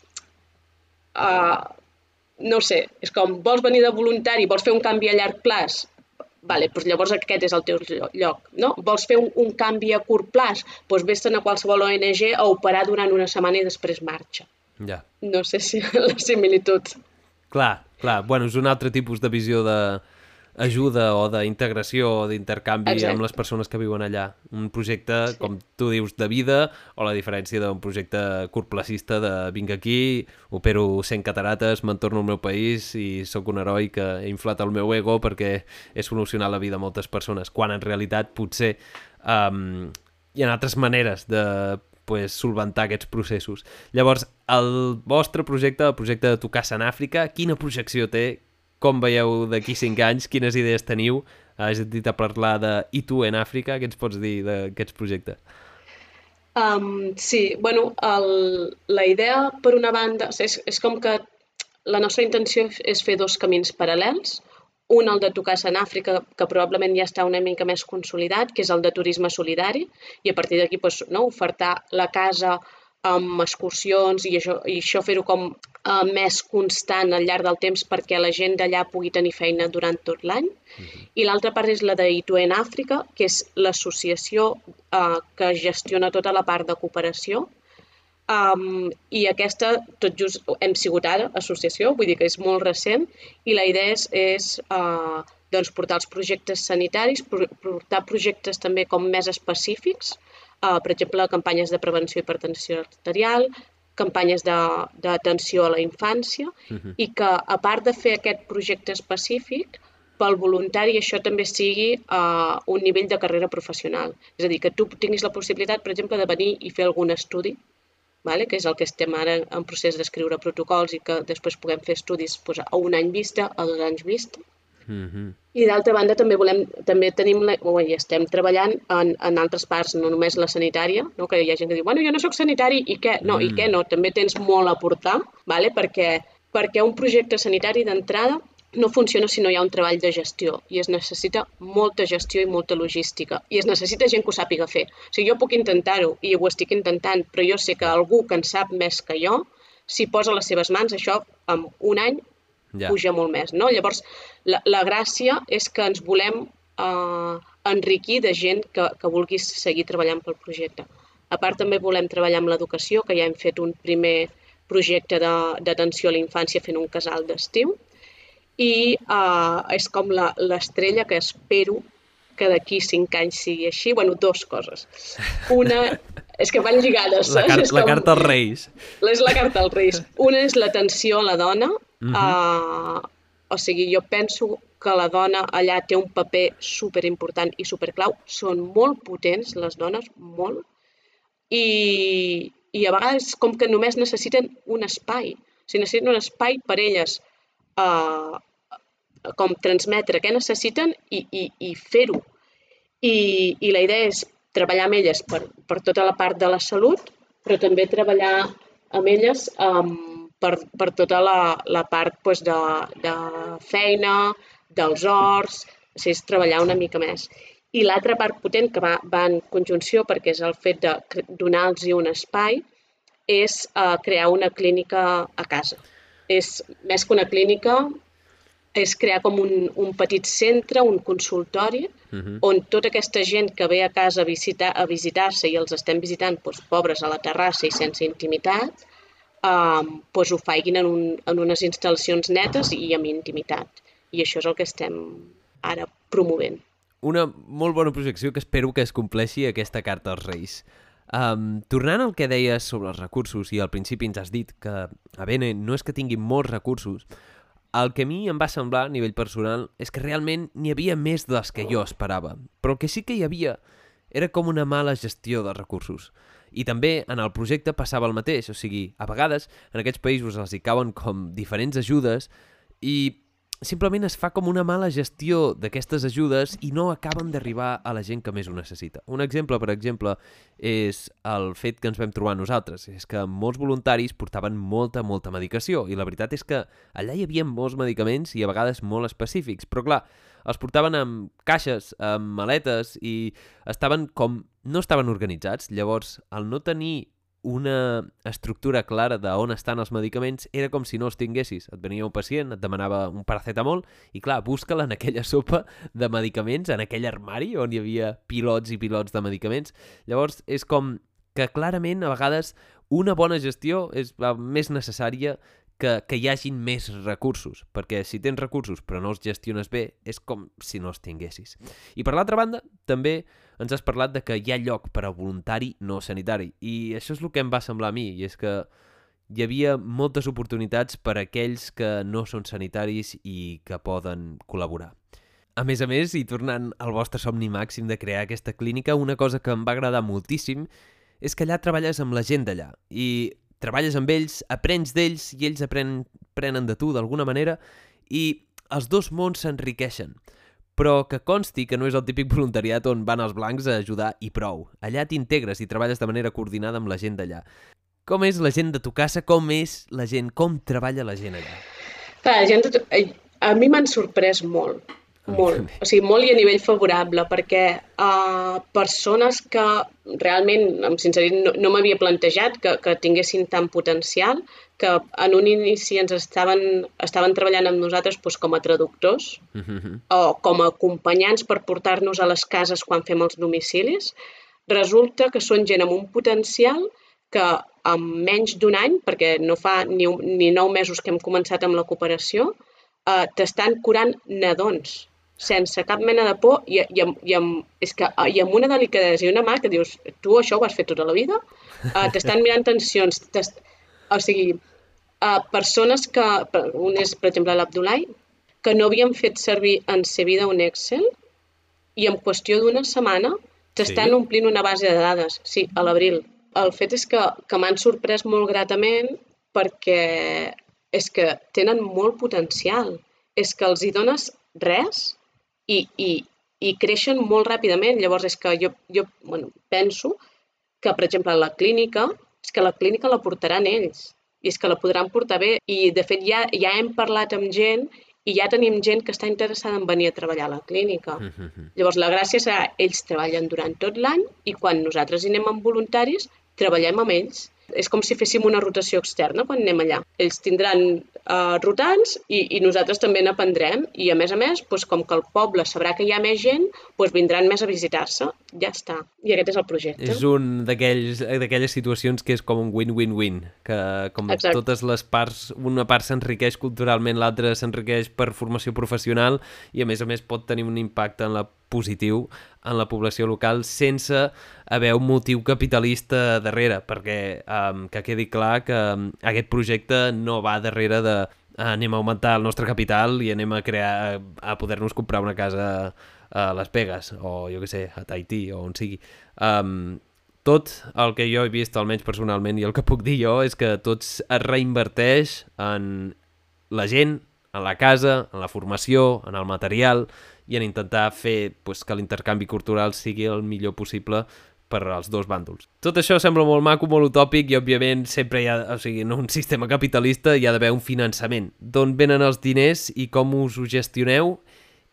uh, no sé, és com, vols venir de voluntari, vols fer un canvi a llarg plaç? Vale, doncs llavors aquest és el teu lloc. No? Vols fer un, un canvi a curt plaç? Doncs vés-te'n a qualsevol ONG a operar durant una setmana i després marxa. Ja. No sé si <laughs> la similitud. Clar, clar. Bueno, és un altre tipus de visió de ajuda o d'integració o d'intercanvi amb les persones que viuen allà. Un projecte, sí. com tu dius, de vida o la diferència d'un projecte curtplacista de vinc aquí, opero 100 catarates, me'n torno al meu país i sóc un heroi que he inflat el meu ego perquè he solucionat la vida a moltes persones, quan en realitat potser um, hi ha altres maneres de pues, solventar aquests processos. Llavors, el vostre projecte, el projecte de Tocassa en Àfrica, quina projecció té? Com veieu d'aquí 5 anys? Quines idees teniu? Has dit a parlar de I tu en Àfrica? Què ens pots dir d'aquests projectes? Um, sí, bueno, el, la idea, per una banda, és, és com que la nostra intenció és fer dos camins paral·lels. Un, el de Tocassa en Àfrica, que probablement ja està una mica més consolidat, que és el de turisme solidari, i a partir d'aquí doncs, no, ofertar la casa amb excursions i això, i això fer-ho com uh, més constant al llarg del temps perquè la gent d'allà pugui tenir feina durant tot l'any. I l'altra part és la d'Itu en Àfrica, que és l'associació uh, que gestiona tota la part de cooperació. Um, I aquesta, tot just, hem sigut ara associació, vull dir que és molt recent, i la idea és, és uh, doncs, portar els projectes sanitaris, portar projectes també com més específics, uh, per exemple, campanyes de prevenció hipertensió arterial, campanyes de- d'atenció a la infància, Mhm. i que a part de fer aquest projecte específic, pel voluntari això també sigui uh, un nivell de carrera professional. És a dir, que tu tinguis la possibilitat, per exemple, de venir i fer algun estudi, vale? que és el que estem ara en procés d'escriure protocols i que després puguem fer estudis doncs, a un any vista, a dos anys vista. Mm -hmm. I d'altra banda també volem, també tenim, la, o i estem treballant en, en altres parts, no només la sanitària, no? que hi ha gent que diu, bueno, jo no sóc sanitari, i què? No, i Mm. què no? També tens molt a aportar, vale? perquè, perquè un projecte sanitari d'entrada no funciona si no hi ha un treball de gestió i es necessita molta gestió i molta logística i es necessita gent que ho sàpiga fer. O sigui, jo puc intentar-ho i ho estic intentant, però jo sé que algú que en sap més que jo, si posa les seves mans, això en un any Ja. puja molt més, no? Llavors, la, la gràcia és que ens volem uh, enriquir de gent que, que vulgui seguir treballant pel projecte. A part, també volem treballar amb l'educació, que ja hem fet un primer projecte d'atenció a la infància fent un casal d'estiu. I uh, és com l'estrella que espero que d'aquí cinc anys sigui així. bueno, dues coses. Una, <laughs> és que van lligades. La, car és la carta als Reis. És la carta als Reis. Una és l'atenció a la dona. Uh -huh. uh, o sigui, jo penso que la dona allà té un paper super important i superclau. Són molt potents, les dones, molt. I, i a vegades com que només necessiten un espai. O sigui, necessiten un espai per elles uh, com transmetre què necessiten i, i, i fer-ho. I, I la idea és treballar amb elles per, per tota la part de la salut, però també treballar amb elles um, per, per tota la, la part pues, de, de feina, dels horts, o sigui, és treballar una mica més. I l'altra part potent que va, va en conjunció, perquè és el fet de donar-los un espai, és uh, crear una clínica a casa. És més que una clínica, és crear com un, un petit centre, un consultori, uh -huh. on tota aquesta gent que ve a casa a visitar a visitar-se i els estem visitant doncs, pobres a la terrassa i sense intimitat, um, doncs ho faiguin en, un, en unes instal·lacions netes i amb intimitat. I això és el que estem ara promovent. Una molt bona projecció que espero que es compleixi aquesta carta als Reis. Um, tornant al que deies sobre els recursos, i al principi ens has dit que a Bene no és que tingui molts recursos, el que a mi em va semblar a nivell personal és que realment n'hi havia més dels que jo esperava, però el que sí que hi havia era com una mala gestió de recursos. I també en el projecte passava el mateix, o sigui, a vegades en aquests països els hi cauen com diferents ajudes i simplement es fa com una mala gestió d'aquestes ajudes i no acaben d'arribar a la gent que més ho necessita. Un exemple, per exemple, és el fet que ens vam trobar nosaltres. És que molts voluntaris portaven molta, molta medicació i la veritat és que allà hi havia molts medicaments i a vegades molt específics, però clar, els portaven amb caixes, amb maletes i estaven com... no estaven organitzats. Llavors, al no tenir una estructura clara de on estan els medicaments era com si no els tinguessis. Et venia un pacient, et demanava un paracetamol i clar, busca-la en aquella sopa de medicaments, en aquell armari on hi havia pilots i pilots de medicaments. Llavors és com que clarament a vegades una bona gestió és més necessària que, que hi hagin més recursos, perquè si tens recursos però no els gestiones bé, és com si no els tinguessis. I per l'altra banda, també ens has parlat de que hi ha lloc per a voluntari no sanitari, i això és el que em va semblar a mi, i és que hi havia moltes oportunitats per a aquells que no són sanitaris i que poden col·laborar. A més a més, i tornant al vostre somni màxim de crear aquesta clínica, una cosa que em va agradar moltíssim és que allà treballes amb la gent d'allà i treballes amb ells, aprens d'ells i ells aprenen, aprenen de tu d'alguna manera i els dos mons s'enriqueixen. Però que consti que no és el típic <laughs> voluntariat on van els blancs a ajudar i prou. Allà t'integres i treballes de manera coordinada amb la gent d'allà. Com és la gent de tu casa? Com és la gent? Com treballa la gent allà? La gent. A mi m'han sorprès molt molt, o sigui, molt i a nivell favorable, perquè uh, persones que realment, amb sinceritat, no, no m'havia plantejat que, que tinguessin tant potencial, que en un inici ens estaven, estaven treballant amb nosaltres doncs, com a traductors uh. -huh. o com a acompanyants per portar-nos a les cases quan fem els domicilis, resulta que són gent amb un potencial que en menys d'un any, perquè no fa ni, ni nou mesos que hem començat amb la cooperació, eh, t'estan curant nadons sense cap mena de por i, i, amb, i, amb, és que, i amb una delicadesa i una mà que dius, tu això ho has fet tota la vida? Uh, T'estan mirant tensions, o sigui, uh, persones que, un és per exemple l'Abdulai, que no havien fet servir en sa vida un Excel i en qüestió d'una setmana t'estan sí? omplint una base de dades, sí, a l'abril. El fet és que, que m'han sorprès molt gratament perquè és que tenen molt potencial. És que els hi dones res i, i, i creixen molt ràpidament. Llavors, és que jo, jo bueno, penso que, per exemple, la clínica, és que la clínica la portaran ells i és que la podran portar bé. I, de fet, ja, ja hem parlat amb gent i ja tenim gent que està interessada en venir a treballar a la clínica. Mm -hmm. Llavors, la gràcia serà, ells treballen durant tot l'any i quan nosaltres hi anem amb voluntaris, treballem amb ells. És com si féssim una rotació externa quan anem allà. Ells tindran uh, rotants i, i nosaltres també n'aprendrem i a més a més, doncs, com que el poble sabrà que hi ha més gent, doncs vindran més a visitar-se. Ja està. I aquest és el projecte. És un d'aquelles situacions que és com un win-win-win, que com Exacte. totes les parts, una part s'enriqueix culturalment, l'altra s'enriqueix per formació professional i a més a més pot tenir un impacte en la positiu en la població local sense haver un motiu capitalista darrere, perquè um, que quedi clar que um, aquest projecte no va darrere de uh, anem a augmentar el nostre capital i anem a crear a poder-nos comprar una casa a Las Vegas o jo que sé, a Tahití o on sigui. Um, tot el que jo he vist, almenys personalment, i el que puc dir jo, és que tot es reinverteix en la gent, en la casa, en la formació, en el material, i en intentar fer pues, que l'intercanvi cultural sigui el millor possible per als dos bàndols. Tot això sembla molt maco, molt utòpic i, òbviament, sempre hi ha, o sigui, en un sistema capitalista hi ha d'haver un finançament. D'on venen els diners i com us ho gestioneu?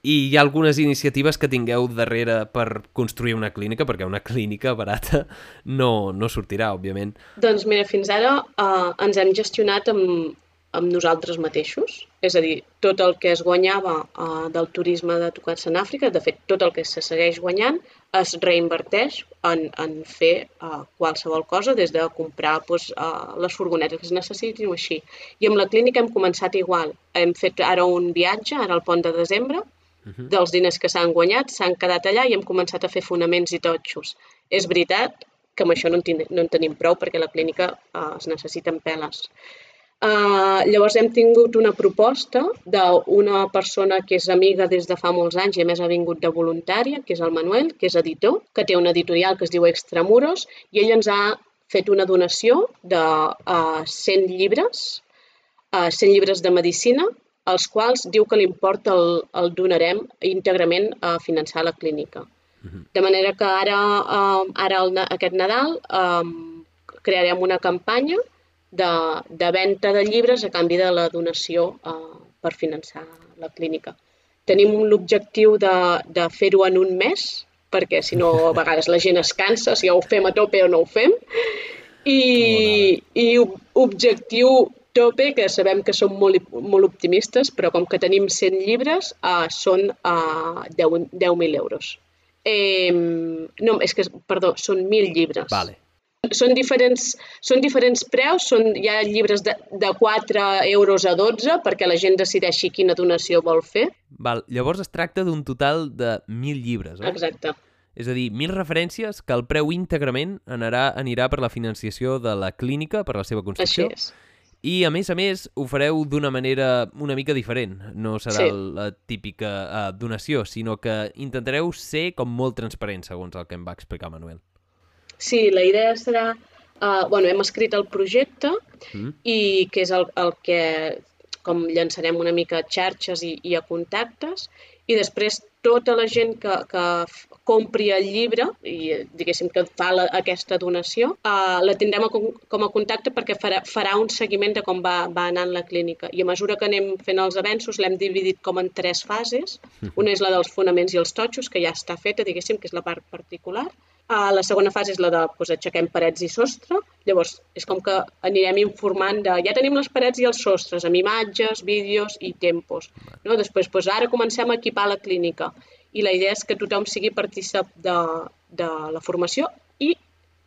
I hi ha algunes iniciatives que tingueu darrere per construir una clínica, perquè una <laughs> clínica barata no, no sortirà, òbviament. Doncs mira, fins ara uh, ens hem gestionat amb, amb nosaltres mateixos, és a dir, tot el que es guanyava uh, del turisme de tocats en Àfrica, de fet, tot el que se segueix guanyant es reinverteix en, en fer uh, qualsevol cosa, des de comprar pues, uh, les furgonetes que es necessitin o així. I amb la clínica hem començat igual. Hem fet ara un viatge, ara al pont de desembre, uh mhm. -huh. dels diners que s'han guanyat, s'han quedat allà i hem començat a fer fonaments i totxos. És veritat que amb això no en, no en tenim prou perquè la clínica uh, es necessiten peles. Uh, llavors hem tingut una proposta d'una persona que és amiga des de fa molts anys i a més ha vingut de voluntària, que és el Manuel, que és editor, que té una editorial que es diu Extramuros i ell ens ha fet una donació de uh, 100 llibres, uh, 100 llibres de medicina, els quals diu que l'import el, el donarem íntegrament a finançar la clínica. Mhm. De manera que ara, uh, ara el, aquest Nadal um, crearem una campanya de, de venda de llibres a canvi de la donació eh, per finançar la clínica. Tenim l'objectiu de, de fer-ho en un mes, perquè si no a vegades la gent es cansa si ho fem a tope o no ho fem. I, i objectiu tope, que sabem que som molt, molt optimistes, però com que tenim 100 llibres, uh, són uh, 10.000 10 euros. Eh, no, és que, perdó, són 1.000 llibres. Vale. Són diferents, són diferents preus, són, hi ha llibres de, de 4 euros a 12 perquè la gent decideixi quina donació vol fer. Val, llavors es tracta d'un total de 1.000 llibres, eh? Exacte. És a dir, 1.000 referències que el preu íntegrament anarà, anirà per la financiació de la clínica, per la seva construcció. Així és. I, a més a més, ho fareu d'una manera una mica diferent. No serà sí. la típica uh, donació, sinó que intentareu ser com molt transparent, segons el que em va explicar Manuel. Sí, la idea serà... Uh, bueno, hem escrit el projecte mm. i que és el, el que com llançarem una mica a xarxes i, i a contactes i després tota la gent que, que compri el llibre i diguéssim que fa la, aquesta donació, uh, la tindrem a, com a contacte perquè farà, farà un seguiment de com va, va anant la clínica. I a mesura que anem fent els avenços l'hem dividit com en tres fases. Mm. Una és la dels fonaments i els totxos, que ja està feta, diguéssim, que és la part particular. Uh, la segona fase és la de doncs, aixequem parets i sostre. Llavors, és com que anirem informant de... Ja tenim les parets i els sostres, amb imatges, vídeos i tempos. No? Després, doncs, ara comencem a equipar la clínica. I la idea és que tothom sigui partícip de, de la formació i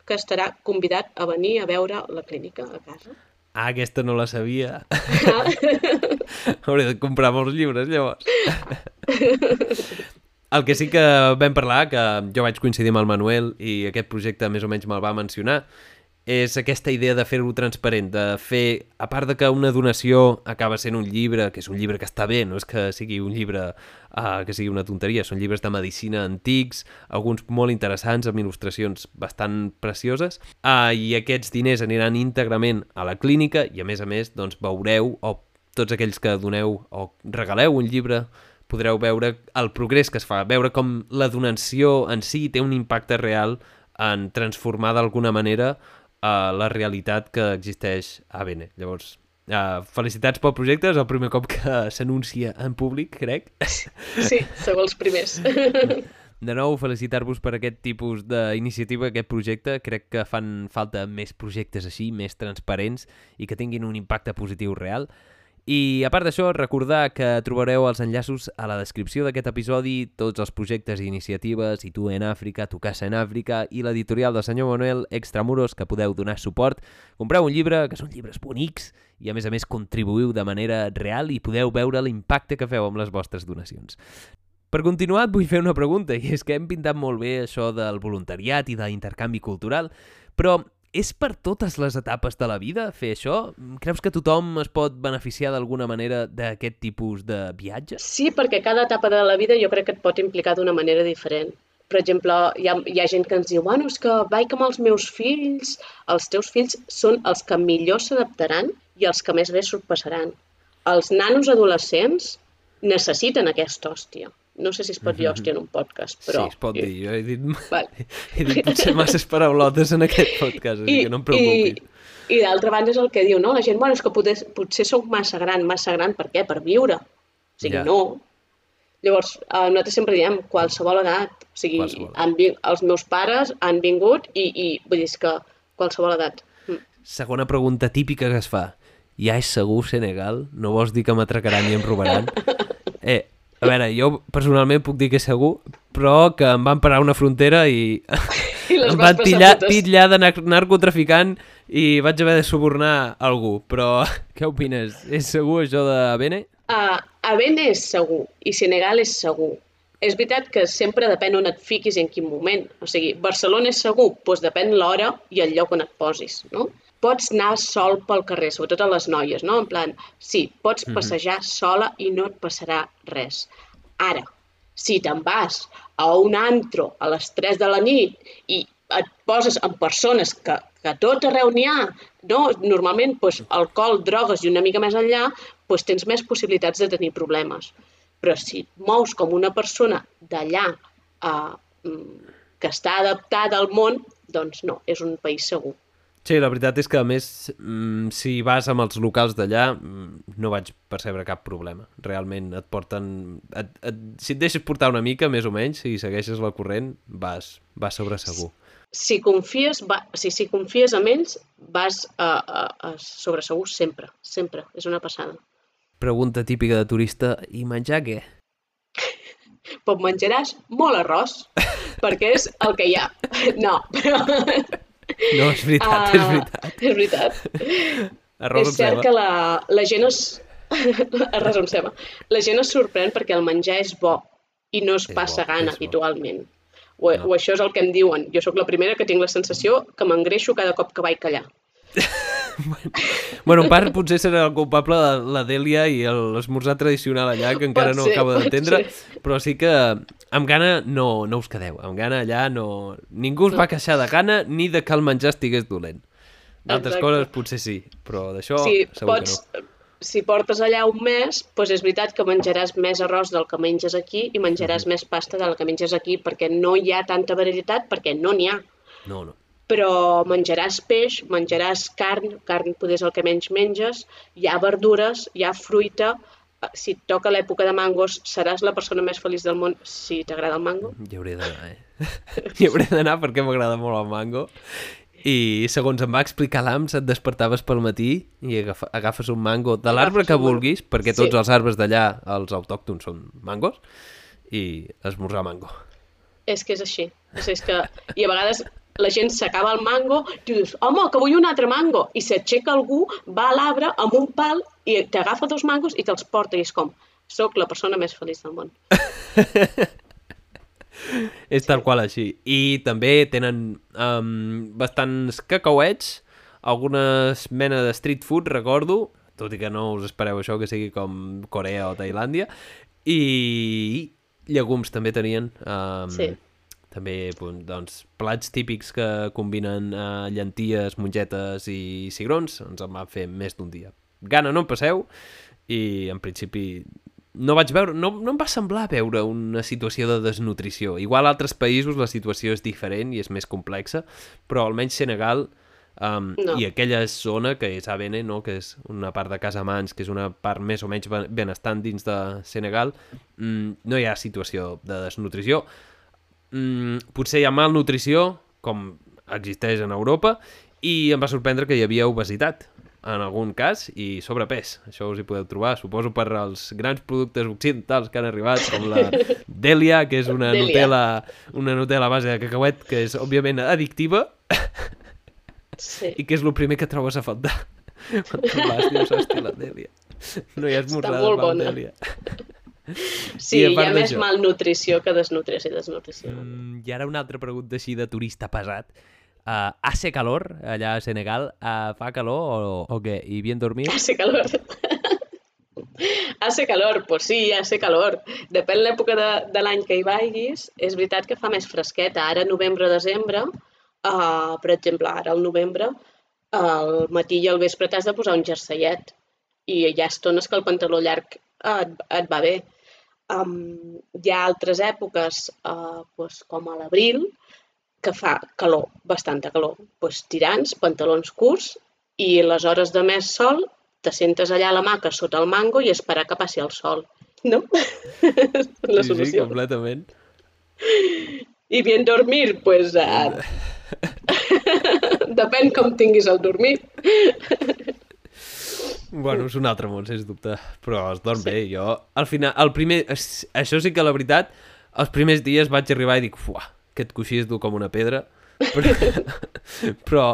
que estarà convidat a venir a veure la clínica a casa. Ah, aquesta no la sabia. Ah. <laughs> Hauré de comprar molts llibres, llavors. <laughs> El que sí que vam parlar, que jo vaig coincidir amb el Manuel i aquest projecte més o menys me'l va mencionar, és aquesta idea de fer-ho transparent, de fer, a part de que una donació acaba sent un llibre, que és un llibre que està bé, no és que sigui un llibre uh, que sigui una tonteria, són llibres de medicina antics, alguns molt interessants, amb il·lustracions bastant precioses, uh, i aquests diners aniran íntegrament a la clínica i a més a més doncs, veureu, o tots aquells que doneu o regaleu un llibre podreu veure el progrés que es fa, veure com la donació en si té un impacte real en transformar d'alguna manera uh, la realitat que existeix a Bene. Llavors, uh, felicitats pel projecte, és el primer cop que s'anuncia en públic, crec. <laughs> Sí, sou els primers. de nou, felicitar-vos per aquest tipus d'iniciativa, aquest projecte. Crec que fan falta més projectes així, més transparents i que tinguin un impacte positiu real. I a part d'això, recordar que trobareu els enllaços a la descripció d'aquest episodi, tots els projectes i iniciatives, i tu en Àfrica, tu casa en Àfrica, i l'editorial del senyor Manuel Extramuros, que podeu donar suport. Compreu un llibre, que són llibres bonics, i a més a més contribuïu de manera real i podeu veure l'impacte que feu amb les vostres donacions. Per continuar, et vull fer una pregunta, i és que hem pintat molt bé això del voluntariat i de l'intercanvi cultural, però és per totes les etapes de la vida fer això? Creus que tothom es pot beneficiar d'alguna manera d'aquest tipus de viatge? Sí, perquè cada etapa de la vida jo crec que et pot implicar d'una manera diferent. Per exemple, hi ha, hi ha gent que ens diu bueno, és que vaig amb els meus fills, els teus fills són els que millor s'adaptaran i els que més bé sorpassaran. Els nanos adolescents necessiten aquesta hòstia. No sé si es pot dir hòstia en un podcast, però... Sí, es pot dir. Jo he dit, vale. <laughs> he dit potser masses paraulotes en aquest podcast, I, que no em preocupi. I, i d'altra banda és el que diu, no? La gent, bueno, és que potser, potser soc massa gran. Massa gran per què? Per viure. O sigui, ja. no. Llavors, eh, nosaltres sempre diem qualsevol edat. O sigui, qualsevol. Han, els meus pares han vingut i, i vull dir, que qualsevol edat. Mm. Segona pregunta típica que es fa. Ja és segur Senegal? No vols dir que m'atracaran i em robaran? <laughs> Eh, a veure, jo personalment puc dir que segur, però que em van parar una frontera i, <laughs> I em van tillar, tillar de narcotraficant i vaig haver de subornar algú. Però <laughs> què opines? És segur això de Bene? Uh, a Bene és segur i Senegal és segur. És veritat que sempre depèn on et fiquis i en quin moment. O sigui, Barcelona és segur, doncs depèn l'hora i el lloc on et posis, no? Pots anar sol pel carrer, sobretot a les noies, no? En plan, sí, pots mhm. passejar sola i no et passarà res. Ara, si te'n vas a un antro a les 3 de la nit i et poses amb persones que, que tot arreu n'hi ha, no? normalment doncs, alcohol, drogues i una mica més enllà, doncs, tens més possibilitats de tenir problemes. Però si et mous com una persona d'allà eh, mm, que està adaptada al món, doncs no, és un país segur. Sí, la veritat és que, a més, mm, si vas amb els locals d'allà, mm, no vaig percebre cap problema. Realment et porten... Et, et, si et deixes portar una mica, més o menys, si segueixes la corrent, vas, vas sobre segur. Si confies, va, si, si confies en ells, vas a, a, a sobre segur sempre, sempre. És una passada. Pregunta típica de turista, i menjar què? Pot menjaràs molt arròs, perquè és el que hi ha. No, però... No, és veritat, uh, és ah, veritat. És veritat. Arròs és cert que la, la gent es... Arròs amb ceba. La gent es sorprèn perquè el menjar és bo i no es és passa bo, gana habitualment. O, no. o això és el que em diuen. Jo sóc la primera que tinc la sensació que m'engreixo cada cop que vaig callar. <laughs> bueno, en part potser serà el culpable de la Dèlia i l'esmorzar tradicional allà, que encara ser, no acaba d'entendre, però sí que amb gana no, no us quedeu. Amb gana allà no... Ningú us va queixar de gana ni de que el menjar estigués dolent. D'altres coses potser sí, però d'això sí, segur pots, que no. Si portes allà un mes, doncs és veritat que menjaràs més arròs del que menges aquí i menjaràs -hmm. més pasta del que menges aquí, perquè no hi ha tanta varietat, perquè no n'hi ha. No, no però menjaràs peix, menjaràs carn, carn poder és el que menys menges, hi ha verdures, hi ha fruita, si et toca l'època de mangos, seràs la persona més feliç del món si t'agrada el mango. Hi hauré d'anar, eh? <laughs> Hi hauré d'anar perquè m'agrada molt el mango. I segons em va explicar l'AMS, et despertaves pel matí i agafes un mango de l'arbre que vulguis, perquè tots sí. els arbres d'allà, els autòctons, són mangos, i esmorzar mango. És que és així. És, és que... I a vegades la gent s'acaba el mango, i dius, home, que vull un altre mango. I s'aixeca algú, va a l'arbre amb un pal i t'agafa dos mangos i te'ls porta. I és com, sóc la persona més feliç del món. és tal qual així. I també tenen um, bastants cacauets, algunes mena de street food, recordo, tot i que no us espereu això que sigui com Corea o Tailàndia, i llegums també tenien. Um, sí també doncs, plats típics que combinen eh, llenties, mongetes i cigrons, ens en van fer més d'un dia. Gana no en passeu i en principi no vaig veure, no, no em va semblar veure una situació de desnutrició. Igual a altres països la situació és diferent i és més complexa, però almenys Senegal um, no. i aquella zona que és Avene, no? que és una part de Casamans, que és una part més o menys benestant dins de Senegal, mm, no hi ha situació de desnutrició mm, potser hi ha malnutrició, com existeix en Europa, i em va sorprendre que hi havia obesitat en algun cas i sobrepès. Això us hi podeu trobar, suposo, per als grans productes occidentals que han arribat, com la <laughs> Delia, que és una Delia. Nutella, una Nutella a base de cacauet, que és, òbviament, addictiva, Sí. i que és el primer que trobes a faltar. <laughs> Quan te'n vas, dius, hòstia, la Delia. No hi ha esmorzades molt amb bona. Delia. Sí, I hi ha més malnutrició que desnutrició. desnutrició. Mm, I ara una altra pregunta així de turista pesat. Uh, hace calor allà a Senegal? Uh, fa calor o, o què? I bien dormir? Hace calor. hace calor, pues sí, hace calor. Depèn l'època de, de l'any que hi vagis. És veritat que fa més fresqueta. Ara, novembre-desembre, uh, per exemple, ara al novembre, al matí i al vespre t'has de posar un jerseiet. I hi ha estones que el pantaló llarg uh, et, et va bé. Um, hi ha altres èpoques, uh, pues, com a l'abril, que fa calor, bastanta calor. Pues, tirants, pantalons curts i les hores de més sol te sentes allà a la maca sota el mango i esperar que passi el sol. No? <laughs> la sí, sí, solució. completament. I bien dormir, pues... Uh, <laughs> <laughs> depèn com tinguis el dormir. Bueno, és un altre món, sens dubte, però es dorm sí. bé. Jo, al final, el primer... Això sí que la veritat, els primers dies vaig arribar i dic, fuà, aquest coixí és dur com una pedra, però, <laughs> però,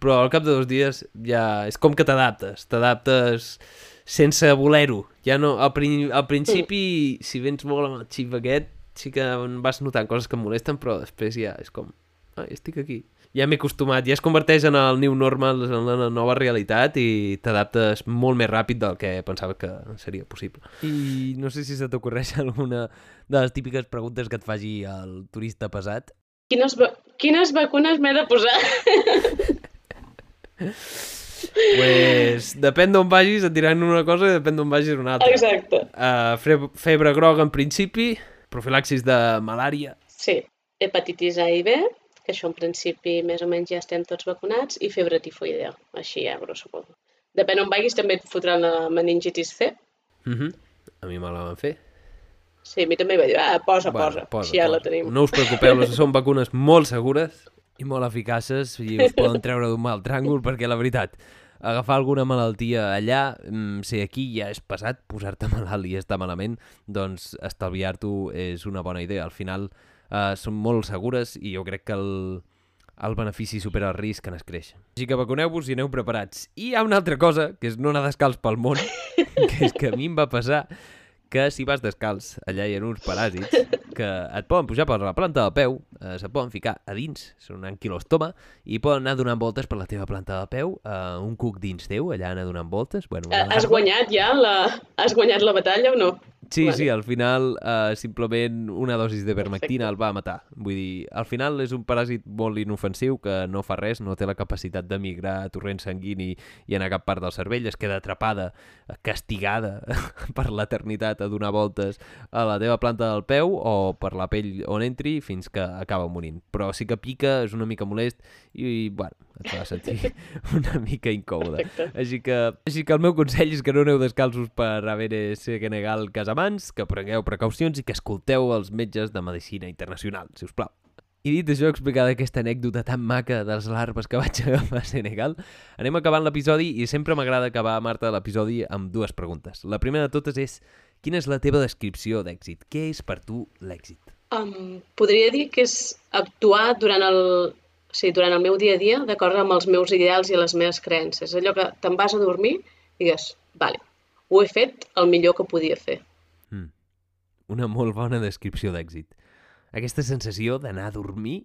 però al cap de dos dies ja és com que t'adaptes, t'adaptes sense voler-ho. Ja no, al, prin, al principi, si vens molt amb el xip aquest, sí que vas notant coses que em molesten, però després ja és com, ah, estic aquí. Ja m'he acostumat, ja es converteix en el new normal, en la nova realitat i t'adaptes molt més ràpid del que pensava que seria possible. I no sé si se t'ocorreix <laughs> alguna de les típiques preguntes que et faci el turista pesat. Quines, va- quines vacunes m'he de posar? <laughs> pues, depèn d'on vagis, et diran una cosa i depèn d'on vagis una altra. Exacte. Uh, fe- febre groga en principi, profilaxis de malària. Sí, hepatitis A i B, que això en principi més o menys ja estem tots vacunats, i febre tifoidea, així a grosso modo. Depèn on vagis també et fotran la meningitis C. Uh -huh. A mi me la van fer. Sí, a mi també va dir, ah, posa, posa, posa, així ja la posa. tenim. No us preocupeu, les són vacunes molt segures i molt eficaces i us poden treure d'un mal tràngol perquè la veritat, agafar alguna malaltia allà, mm, si aquí ja és passat, posar-te malalt i estar malament, doncs estalviar-t'ho és una bona idea. Al final eh, són molt segures i jo crec que el, el benefici supera el risc en es creix. Així que vacuneu-vos i aneu preparats. I hi ha una altra cosa, que és no anar descalç pel món, <laughs> que és que a mi em va passar que si vas descalç, allà hi ha uns paràsits que et poden pujar per la planta del peu, eh, se poden ficar a dins, són un anquilostoma, i poden anar donant voltes per la teva planta del peu, eh, un cuc dins teu, allà anar donant voltes. Bueno, Eh, Has guanyat ja la... Has guanyat la batalla o no? Sí, Vale. sí, al final uh, simplement una dosis de vermectina el va matar. Vull dir, al final és un paràsit molt inofensiu que no fa res, no té la capacitat de migrar a torrent sanguini i anar a cap part del cervell, es queda atrapada, castigada <laughs> per l'eternitat a donar voltes a la teva planta del peu o per la pell on entri fins que acaba morint. Però sí que pica, és una mica molest i, bueno, et fa sentir <laughs> una mica incòmode. Perfecte. Així que, així que el meu consell és que no aneu descalços per haver Senegal Casamans, que prengueu precaucions i que escolteu els metges de medicina internacional, si us plau. I dit això, explicada aquesta anècdota tan maca de les larves que vaig agafar a Senegal, anem acabant l'episodi i sempre m'agrada acabar, Marta, l'episodi amb dues preguntes. La primera de totes és, quina és la teva descripció d'èxit? Què és per tu l'èxit? Um, podria dir que és actuar durant el, o sigui, durant el meu dia a dia d'acord amb els meus ideals i les meves creences. Allò que te'n vas a dormir i digues, vale, ho he fet el millor que podia fer. Una molt bona descripció d'èxit. Aquesta sensació d'anar a dormir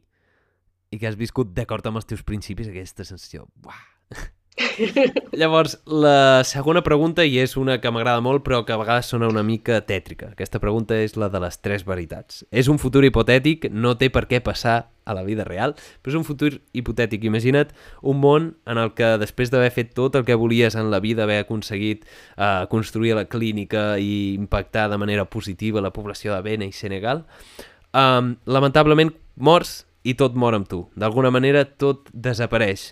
i que has viscut d'acord amb els teus principis, aquesta sensació... Buah. <laughs> Llavors, la segona pregunta, i és una que m'agrada molt, però que a vegades sona una mica tètrica. Aquesta pregunta és la de les tres veritats. És un futur hipotètic, no té per què passar a la vida real, però és un futur hipotètic. Imagina't un món en el que després d'haver fet tot el que volies en la vida, haver aconseguit eh, construir la clínica i impactar de manera positiva la població de Bena i Senegal, um, lamentablement mors i tot mor amb tu. D'alguna manera tot desapareix.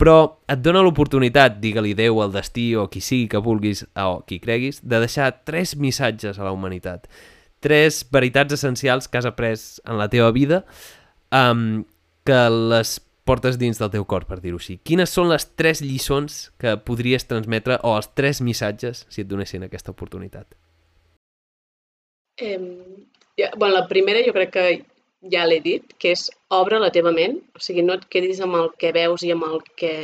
Però et dona l'oportunitat, digue-li Déu, el destí o qui sigui que vulguis o qui creguis, de deixar tres missatges a la humanitat. tres veritats essencials que has après en la teva vida um, que les portes dins del teu cor, per dir-ho així. Quines són les tres lliçons que podries transmetre o els tres missatges si et donessin aquesta oportunitat? Eh, ja, bueno, la primera jo crec que ja l'he dit, que és obre la teva ment, o sigui, no et quedis amb el que veus i amb el que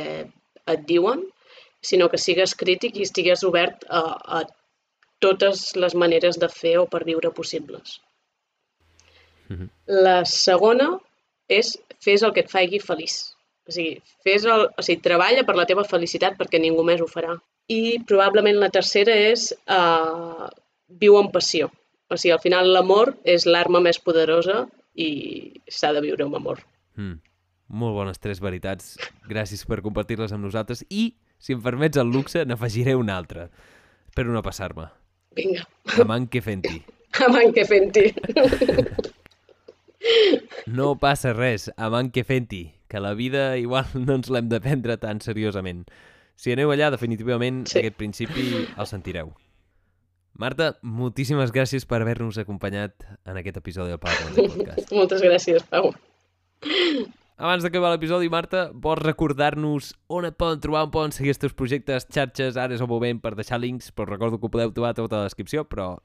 et diuen, sinó que sigues crític i estigues obert a, a totes les maneres de fer o per viure possibles. Mm -hmm. La segona és fes el que et faci feliç. O sigui, fes el, o sigui, treballa per la teva felicitat perquè ningú més ho farà. I probablement la tercera és uh, viu amb passió. O sigui, al final l'amor és l'arma més poderosa i s'ha de viure amb amor. Mm. Molt bones tres veritats. Gràcies per compartir-les amb nosaltres i, si em permets el luxe, n'afegiré una altra. Espero no passar-me. Vinga. Amant que fenti. Amant que fenti. No passa res, amant que fenti, que la vida igual no ens l'hem de prendre tan seriosament. Si aneu allà, definitivament, sí. aquest principi el sentireu. Marta, moltíssimes gràcies per haver-nos acompanyat en aquest episodi del Pau <laughs> Podcast. Moltes gràcies, Pau. Abans d'acabar l'episodi, Marta, vols recordar-nos on et poden trobar, on poden seguir els teus projectes, xarxes, ara és el moment per deixar links, però recordo que ho podeu trobar tota la descripció, però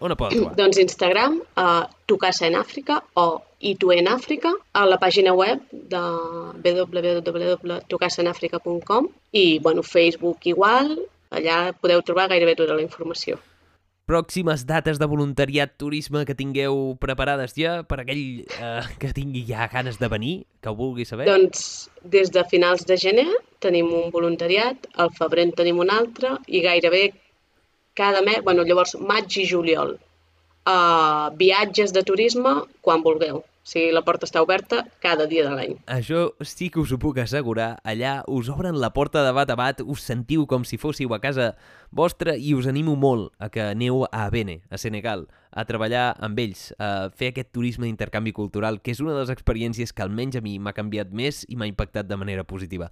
on et poden trobar? <laughs> doncs Instagram, uh, Tucasa en Àfrica o Itu en Àfrica, a la pàgina web de www.tucasenafrica.com i, bueno, Facebook igual, allà podeu trobar gairebé tota la informació pròximes dates de voluntariat turisme que tingueu preparades ja per aquell eh, que tingui ja ganes de venir, que ho vulgui saber? Doncs des de finals de gener tenim un voluntariat, al febrer en tenim un altre i gairebé cada mes, bueno, llavors maig i juliol, uh, viatges de turisme quan vulgueu. O sigui, la porta està oberta cada dia de l'any. Això sí que us ho puc assegurar. Allà us obren la porta de bat a bat, us sentiu com si fóssiu a casa vostra i us animo molt a que aneu a Bene, a Senegal, a treballar amb ells, a fer aquest turisme d'intercanvi cultural, que és una de les experiències que almenys a mi m'ha canviat més i m'ha impactat de manera positiva.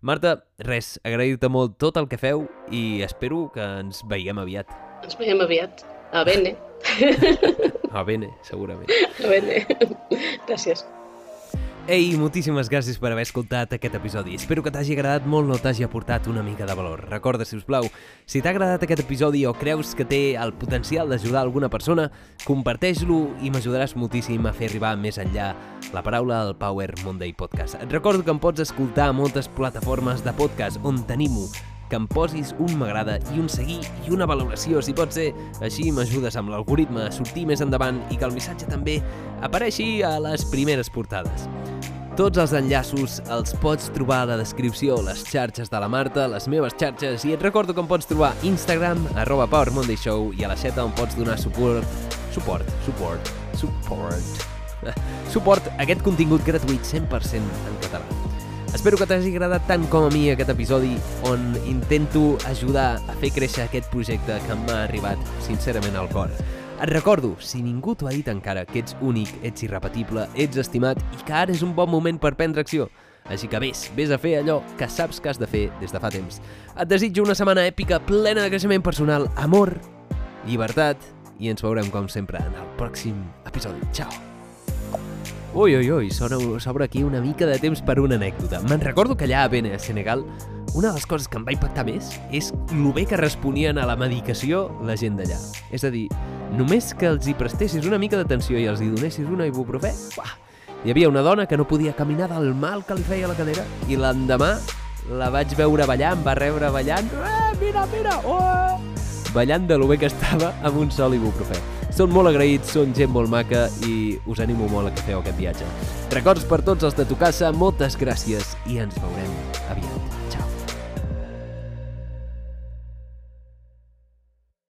Marta, res, agrair-te molt tot el que feu i espero que ens veiem aviat. Ens veiem aviat. A Bene. <laughs> A Bene, segurament. A Bene. Gràcies. Ei, moltíssimes gràcies per haver escoltat aquest episodi. Espero que t'hagi agradat molt o t'hagi aportat una mica de valor. Recorda, si us plau, si t'ha agradat aquest episodi o creus que té el potencial d'ajudar alguna persona, comparteix-lo i m'ajudaràs moltíssim a fer arribar més enllà la paraula del Power Monday Podcast. Et recordo que em pots escoltar a moltes plataformes de podcast on tenim-ho que em posis un m'agrada i un seguir i una valoració, si pot ser. Així m'ajudes amb l'algoritme a sortir més endavant i que el missatge també apareixi a les primeres portades. Tots els enllaços els pots trobar a la descripció, les xarxes de la Marta, les meves xarxes, i et recordo que em pots trobar Instagram, arroba Power Monday Show, i a la xeta on pots donar suport, suport, suport, suport, <laughs> suport a aquest contingut gratuït 100% en català. Espero que t'hagi agradat tant com a mi aquest episodi on intento ajudar a fer créixer aquest projecte que m'ha arribat sincerament al cor. Et recordo, si ningú t'ho ha dit encara, que ets únic, ets irrepetible, ets estimat i que ara és un bon moment per prendre acció. Així que vés, vés a fer allò que saps que has de fer des de fa temps. Et desitjo una setmana èpica plena de creixement personal, amor, llibertat i ens veurem com sempre en el pròxim episodi. Ciao! Ui, ui, ui, s'obre aquí una mica de temps per una anècdota. Me'n recordo que allà a Bene, a Senegal, una de les coses que em va impactar més és el bé que responien a la medicació la gent d'allà. És a dir, només que els hi prestessis una mica d'atenció i els hi donessis una ibuprofè, uah, hi havia una dona que no podia caminar del mal que li feia la cadera i l'endemà la vaig veure ballant, va rebre ballant, eh, mira, mira, oh! ballant de lo bé que estava amb un sol ibuprofè. Són molt agraïts, són gent molt maca i us animo molt a que feu aquest viatge. Records per tots els de Tocassa, moltes gràcies i ens veurem aviat.